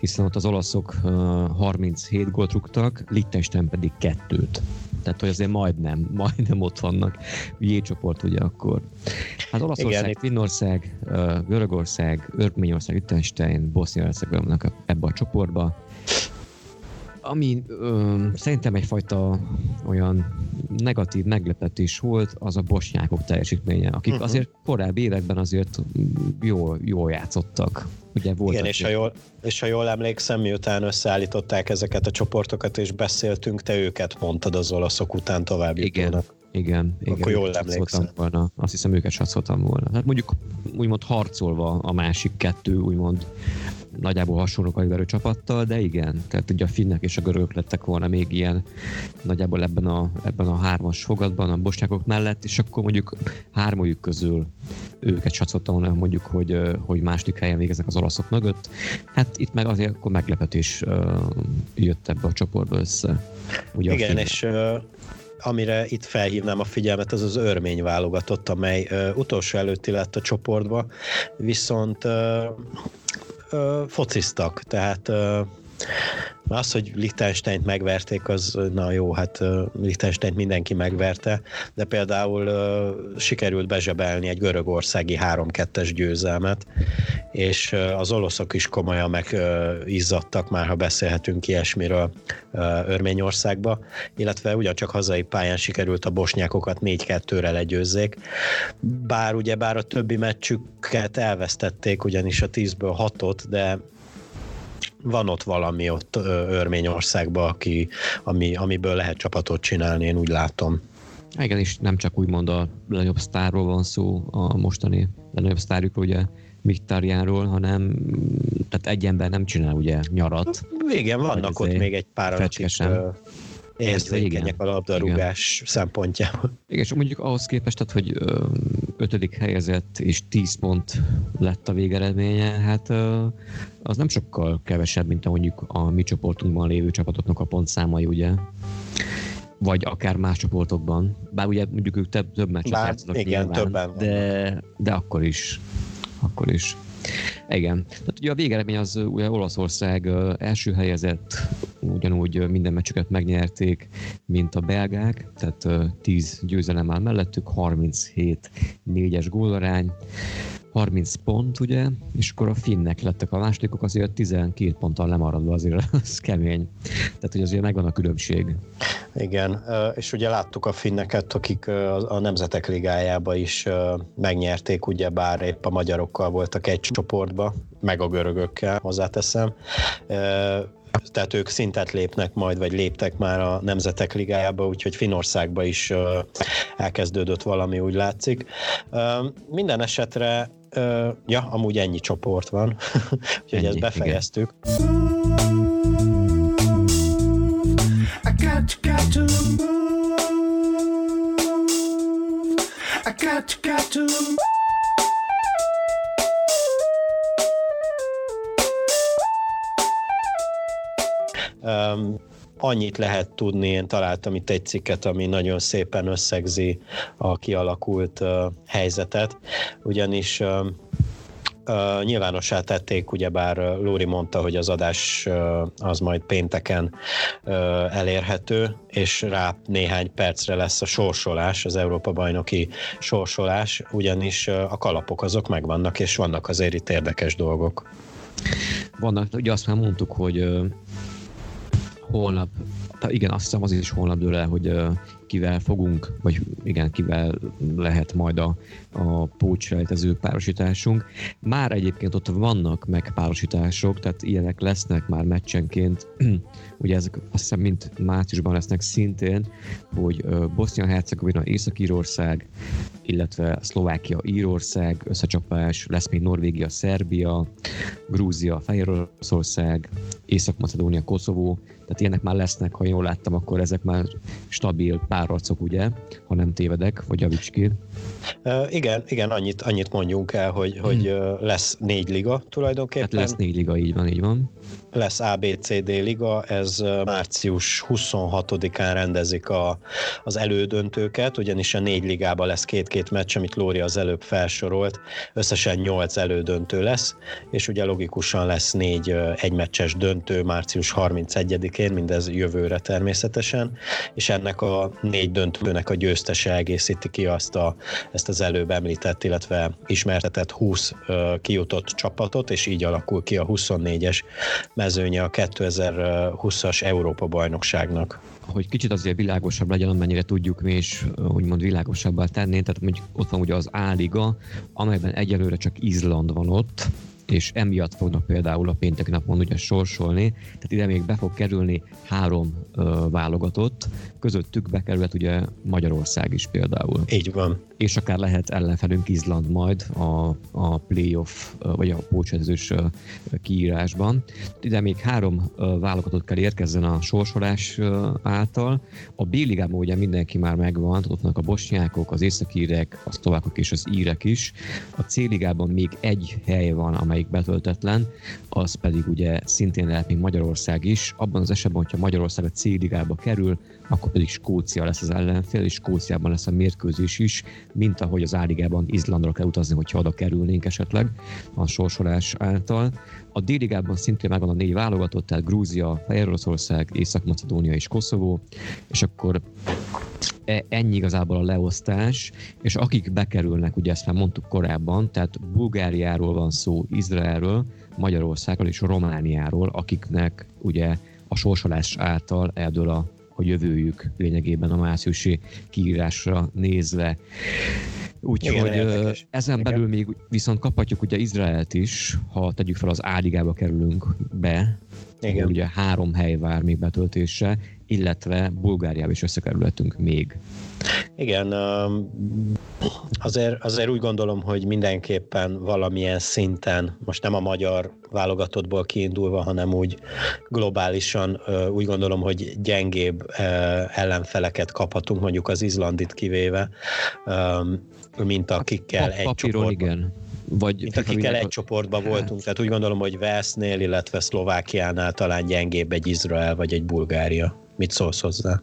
[SPEAKER 2] hiszen ott az olaszok 37 gólt rúgtak, Liechtenstein pedig kettőt. Tehát, hogy azért majdnem, majdnem ott vannak. J csoport ugye akkor. Hát Olaszország, Finnország, Görögország, Örményország, Liechtenstein, Bosznia-Hercegovina ebbe a csoportba ami ö, szerintem egyfajta olyan negatív meglepetés volt, az a bosnyákok teljesítménye, akik uh-huh. azért korábbi években azért jól, jól játszottak. Ugye volt
[SPEAKER 4] Igen, és ha, jól, és ha jól emlékszem, miután összeállították ezeket a csoportokat, és beszéltünk, te őket mondtad az olaszok után tovább
[SPEAKER 2] Igen. Jutónak. Igen, igen.
[SPEAKER 4] Akkor jól emlékszem.
[SPEAKER 2] Volna. Azt hiszem, őket satszoltam volna. Hát mondjuk úgymond harcolva a másik kettő, úgymond nagyjából hasonló kaliberű csapattal, de igen, tehát ugye a finnek és a görögök lettek volna még ilyen nagyjából ebben a, ebben a hármas fogadban, a bosnyákok mellett, és akkor mondjuk hármójuk közül őket satszottam volna mondjuk, hogy, hogy második helyen végeznek az olaszok mögött. Hát itt meg azért akkor meglepetés jött ebbe a csoportba össze.
[SPEAKER 4] Ugye Igen, és amire itt felhívnám a figyelmet, az az örmény válogatott, amely uh, utolsó előtti lett a csoportba, viszont uh, uh, fociztak, tehát uh, az, hogy Liechtensteint megverték, az na jó, hát Liechtensteint mindenki megverte, de például sikerült bezsebelni egy görögországi 3-2-es győzelmet, és az oloszok is komolyan megizzadtak, már ha beszélhetünk ilyesmiről Örményországba, illetve ugyancsak hazai pályán sikerült a bosnyákokat 4-2-re legyőzzék, bár ugye bár a többi meccsüket elvesztették, ugyanis a 10-ből 6-ot, de van ott valami ott Örményországban, aki, ami, amiből lehet csapatot csinálni, én úgy látom.
[SPEAKER 2] Igen, és nem csak úgymond a legnagyobb sztárról van szó, a mostani legnagyobb sztárjukról, ugye Miktárjánról, hanem tehát egy ember nem csinál ugye nyarat.
[SPEAKER 4] Igen, vannak ott még egy pár, akik érzékenyek a labdarúgás igen. szempontjából.
[SPEAKER 2] Igen, és mondjuk ahhoz képest, tehát, hogy ötödik helyezett és 10 pont lett a végeredménye, hát az nem sokkal kevesebb, mint a mondjuk a mi csoportunkban lévő csapatoknak a pontszámai, ugye? vagy akár más csoportokban. Bár ugye mondjuk ők több, több meccset
[SPEAKER 4] játszanak igen, nyilván, többen
[SPEAKER 2] de, de akkor is. Akkor is. Igen. Tehát ugye a végeredmény az ugye Olaszország első helyezett, ugyanúgy minden meccsüket megnyerték, mint a belgák, tehát 10 győzelem áll mellettük, 37 négyes gólarány, 30 pont, ugye, és akkor a finnek lettek a másodikok, azért 12 ponttal lemaradva azért az kemény. Tehát, hogy azért megvan a különbség.
[SPEAKER 4] Igen, és ugye láttuk a finneket, akik a Nemzetek Ligájába is megnyerték, ugye bár épp a magyarokkal voltak egy csoportba, meg a görögökkel, hozzáteszem tehát ők szintet lépnek majd, vagy léptek már a Nemzetek Ligájába, úgyhogy Finországba is elkezdődött valami, úgy látszik. Minden esetre ja, amúgy ennyi csoport van, úgyhogy ennyi, ezt befejeztük. Igen. I got, got to move. I got, got to move. Annyit lehet tudni, én találtam itt egy cikket, ami nagyon szépen összegzi a kialakult helyzetet, ugyanis uh, nyilvánossá tették, ugyebár Lóri mondta, hogy az adás uh, az majd pénteken uh, elérhető, és rá néhány percre lesz a sorsolás, az Európa-bajnoki sorsolás, ugyanis a kalapok azok megvannak, és vannak azért itt érdekes dolgok.
[SPEAKER 2] Vannak, ugye azt már mondtuk, hogy holnap, igen, azt hiszem az is holnap dől el, hogy kivel fogunk, vagy igen, kivel lehet majd a, a pócsrejtező párosításunk. Már egyébként ott vannak meg párosítások, tehát ilyenek lesznek már meccsenként. Ugye ezek azt hiszem mint márciusban lesznek szintén, hogy Bosznia-Hercegovina, Észak-Írország, illetve Szlovákia, Írország, összecsapás, lesz még Norvégia, Szerbia, Grúzia, Fehér Oroszország, Észak-Macedónia, Koszovó, tehát ilyenek már lesznek, ha jól láttam, akkor ezek már stabil párarcok, ugye, ha nem tévedek, vagy javíts ki.
[SPEAKER 4] Uh, igen, igen, annyit, annyit mondjunk el, hogy, hogy hmm. lesz négy liga tulajdonképpen.
[SPEAKER 2] Hát lesz négy liga, így van, így van
[SPEAKER 4] lesz ABCD liga, ez március 26-án rendezik a, az elődöntőket, ugyanis a négy ligában lesz két-két meccs, amit Lóri az előbb felsorolt, összesen nyolc elődöntő lesz, és ugye logikusan lesz négy egymeccses döntő március 31-én, mindez jövőre természetesen, és ennek a négy döntőnek a győztese egészíti ki azt a, ezt az előbb említett, illetve ismertetett 20 kijutott csapatot, és így alakul ki a 24-es mezőnye a 2020-as Európa-bajnokságnak.
[SPEAKER 2] Hogy kicsit azért világosabb legyen, amennyire tudjuk mi is úgymond világosabbá tenni, tehát mondjuk ott van ugye az A-liga, amelyben egyelőre csak Izland van ott, és emiatt fognak például a pénteki napon ugye sorsolni, tehát ide még be fog kerülni három ö, válogatott, közöttük bekerülhet ugye Magyarország is például.
[SPEAKER 4] Így van.
[SPEAKER 2] És akár lehet ellenfelünk Izland majd a, a playoff, vagy a pócsezős kiírásban. Ide még három válogatott kell érkezzen a sorsolás által. A B-ligában ugye mindenki már megvan, ott vannak a bosnyákok, az északírek, a szlovákok és az írek is. A C-ligában még egy hely van, amelyik betöltetlen, az pedig ugye szintén lehet még Magyarország is. Abban az esetben, hogyha Magyarország a C-ligába kerül, akkor pedig Skócia lesz az ellenfél, és Skóciában lesz a mérkőzés is, mint ahogy az Áligában Izlandra kell utazni, hogyha oda kerülnénk esetleg a sorsolás által. A D-ligában szintén megvan a négy válogatott, tehát Grúzia, Fehéroroszország, Észak-Macedónia és Koszovó, és akkor e, ennyi igazából a leosztás, és akik bekerülnek, ugye ezt már mondtuk korábban, tehát Bulgáriáról van szó, Izraelről, Magyarországról és Romániáról, akiknek ugye a sorsolás által eldől a a jövőjük lényegében a márciusi kiírásra nézve. Úgyhogy ezen Igen. belül még viszont kaphatjuk ugye Izraelt is, ha tegyük fel az áligába kerülünk be, Igen. ugye három hely vár még betöltésre, illetve Bulgáriába is összekerülhetünk még.
[SPEAKER 4] Igen, azért, azért úgy gondolom, hogy mindenképpen valamilyen szinten, most nem a magyar válogatottból kiindulva, hanem úgy globálisan úgy gondolom, hogy gyengébb ellenfeleket kaphatunk, mondjuk az Izlandit kivéve, mint akikkel egy csoportban. igen. Vagy mint akikkel egy csoportban hát. voltunk, tehát úgy gondolom, hogy Velsznél, illetve Szlovákiánál talán gyengébb egy Izrael vagy egy Bulgária. Mit szólsz hozzá?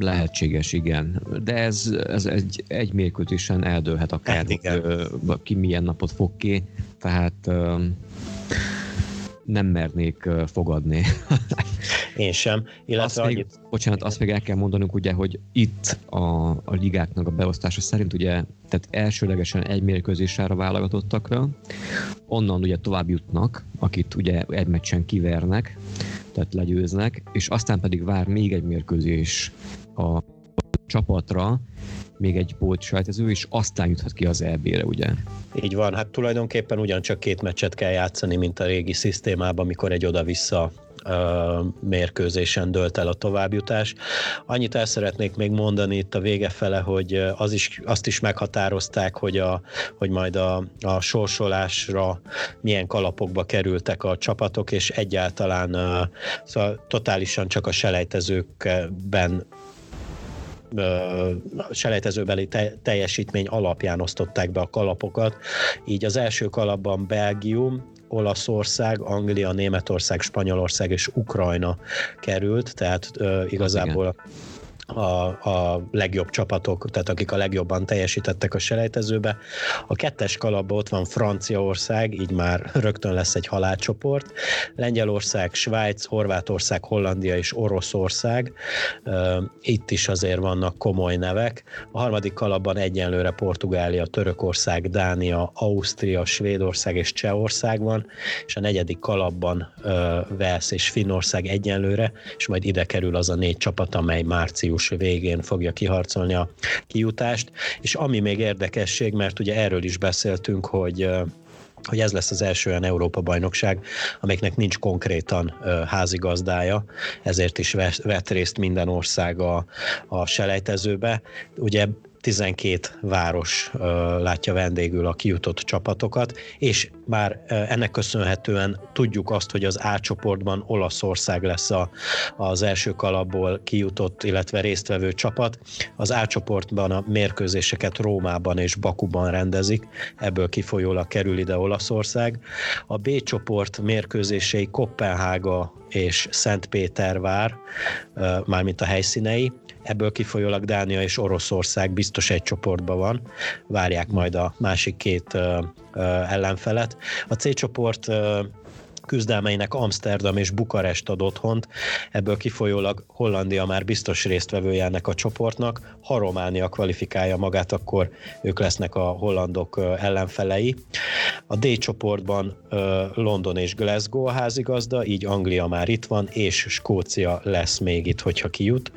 [SPEAKER 2] Lehetséges, igen. De ez, ez egy, egy mérkőzésen eldőlhet akár, hát igen. hogy ki milyen napot fog ki, tehát nem mernék fogadni.
[SPEAKER 4] Én sem. Illetve
[SPEAKER 2] azt még, annyit... Bocsánat, azt még el kell mondanunk ugye, hogy itt a, a ligáknak a beosztása szerint ugye, tehát elsőlegesen egy mérkőzésre válogatottakra, onnan ugye tovább jutnak, akit ugye egy meccsen kivernek, tehát legyőznek, és aztán pedig vár még egy mérkőzés a csapatra, még egy sajtező, és aztán juthat ki az EB-re, ugye?
[SPEAKER 4] Így van, hát tulajdonképpen ugyancsak két meccset kell játszani, mint a régi szisztémában, amikor egy oda-vissza mérkőzésen dölt el a továbbjutás. Annyit el szeretnék még mondani itt a vége fele, hogy az is, azt is meghatározták, hogy, a, hogy majd a, a sorsolásra milyen kalapokba kerültek a csapatok, és egyáltalán szóval totálisan csak a selejtezőkben selejtezőbeli te, teljesítmény alapján osztották be a kalapokat. Így az első kalapban Belgium, Olaszország, Anglia, Németország, Spanyolország és Ukrajna került, tehát ö, igazából hát a, a legjobb csapatok, tehát akik a legjobban teljesítettek a selejtezőbe. A kettes kalapban ott van Franciaország, így már rögtön lesz egy halálcsoport. Lengyelország, Svájc, Horvátország, Hollandia és Oroszország. Itt is azért vannak komoly nevek. A harmadik kalapban egyenlőre Portugália, Törökország, Dánia, Ausztria, Svédország és Csehország van, és a negyedik kalapban Velsz és Finnország egyenlőre, és majd ide kerül az a négy csapat, amely március július végén fogja kiharcolni a kijutást, és ami még érdekesség, mert ugye erről is beszéltünk, hogy hogy ez lesz az első olyan Európa-bajnokság, amiknek nincs konkrétan házigazdája, ezért is vett részt minden ország a, a selejtezőbe. Ugye 12 város látja vendégül a kijutott csapatokat, és már ennek köszönhetően tudjuk azt, hogy az A csoportban Olaszország lesz a, az első kalapból kijutott, illetve résztvevő csapat. Az A csoportban a mérkőzéseket Rómában és Bakuban rendezik, ebből kifolyólag kerül ide Olaszország. A B csoport mérkőzései Kopenhága és Szentpétervár, mármint a helyszínei, ebből kifolyólag Dánia és Oroszország biztos egy csoportban van, várják majd a másik két ellenfelet. A C csoport küzdelmeinek Amsterdam és Bukarest ad otthont, ebből kifolyólag Hollandia már biztos résztvevője ennek a csoportnak, ha Románia kvalifikálja magát, akkor ők lesznek a hollandok ellenfelei. A D csoportban London és Glasgow a házigazda, így Anglia már itt van, és Skócia lesz még itt, hogyha kijut.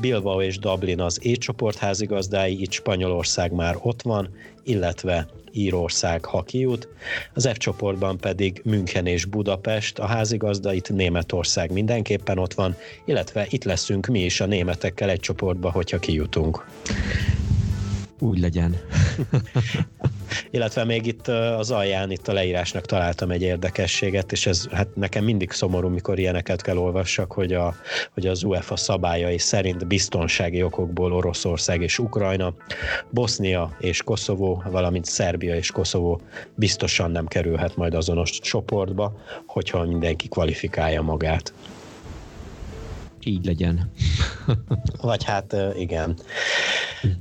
[SPEAKER 4] Bilbao és Dublin az E csoport házigazdái, itt Spanyolország már ott van, illetve Írország, ha kijut. Az F csoportban pedig München és Budapest, a házigazda, itt Németország mindenképpen ott van, illetve itt leszünk mi is a németekkel egy csoportba, hogyha kijutunk.
[SPEAKER 2] Úgy legyen.
[SPEAKER 4] Illetve még itt az alján, itt a leírásnak találtam egy érdekességet, és ez hát nekem mindig szomorú, mikor ilyeneket kell olvassak, hogy, a, hogy az UEFA szabályai szerint biztonsági okokból Oroszország és Ukrajna, Bosznia és Koszovó, valamint Szerbia és Koszovó biztosan nem kerülhet majd azonos csoportba, hogyha mindenki kvalifikálja magát.
[SPEAKER 2] Így legyen.
[SPEAKER 4] Vagy hát igen.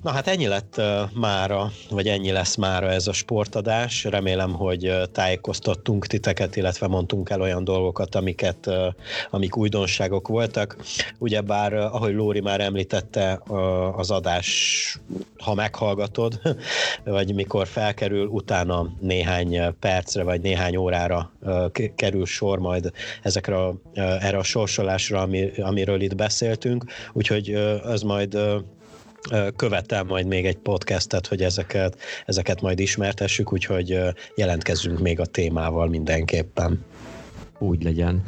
[SPEAKER 4] Na hát ennyi lett mára, vagy ennyi lesz mára ez a sportadás. Remélem, hogy tájékoztattunk titeket, illetve mondtunk el olyan dolgokat, amiket, amik újdonságok voltak. Ugyebár, ahogy Lóri már említette, az adás, ha meghallgatod, vagy mikor felkerül, utána néhány percre, vagy néhány órára kerül sor majd ezekre a, erre a sorsolásra, ami, amiről itt beszéltünk, úgyhogy az majd követel majd még egy podcastet, hogy ezeket, ezeket majd ismertessük, úgyhogy jelentkezzünk még a témával mindenképpen.
[SPEAKER 2] Úgy legyen.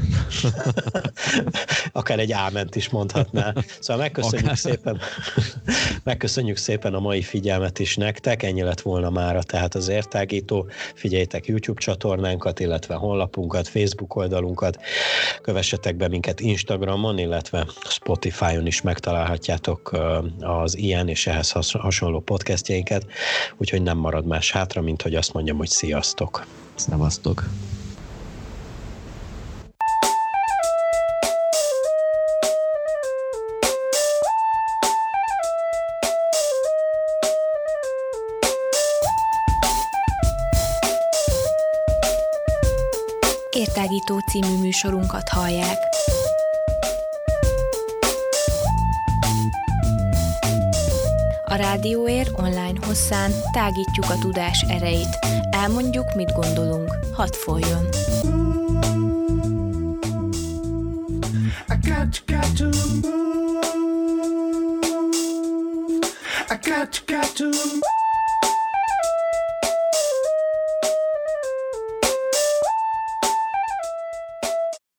[SPEAKER 4] Akár egy áment is mondhatná. Szóval megköszönjük Akár. szépen, megköszönjük szépen a mai figyelmet is nektek, ennyi lett volna mára, tehát az értágító. Figyeljétek YouTube csatornánkat, illetve honlapunkat, Facebook oldalunkat, kövessetek be minket Instagramon, illetve Spotify-on is megtalálhatjátok az ilyen és ehhez hasonló podcastjeinket, úgyhogy nem marad más hátra, mint hogy azt mondjam, hogy sziasztok.
[SPEAKER 2] Szevasztok.
[SPEAKER 5] Értágító című műsorunkat hallják. A Rádióér online hosszán tágítjuk a tudás erejét. Elmondjuk, mit gondolunk. Hadd folyjon! I got, got to move. I got, got to move.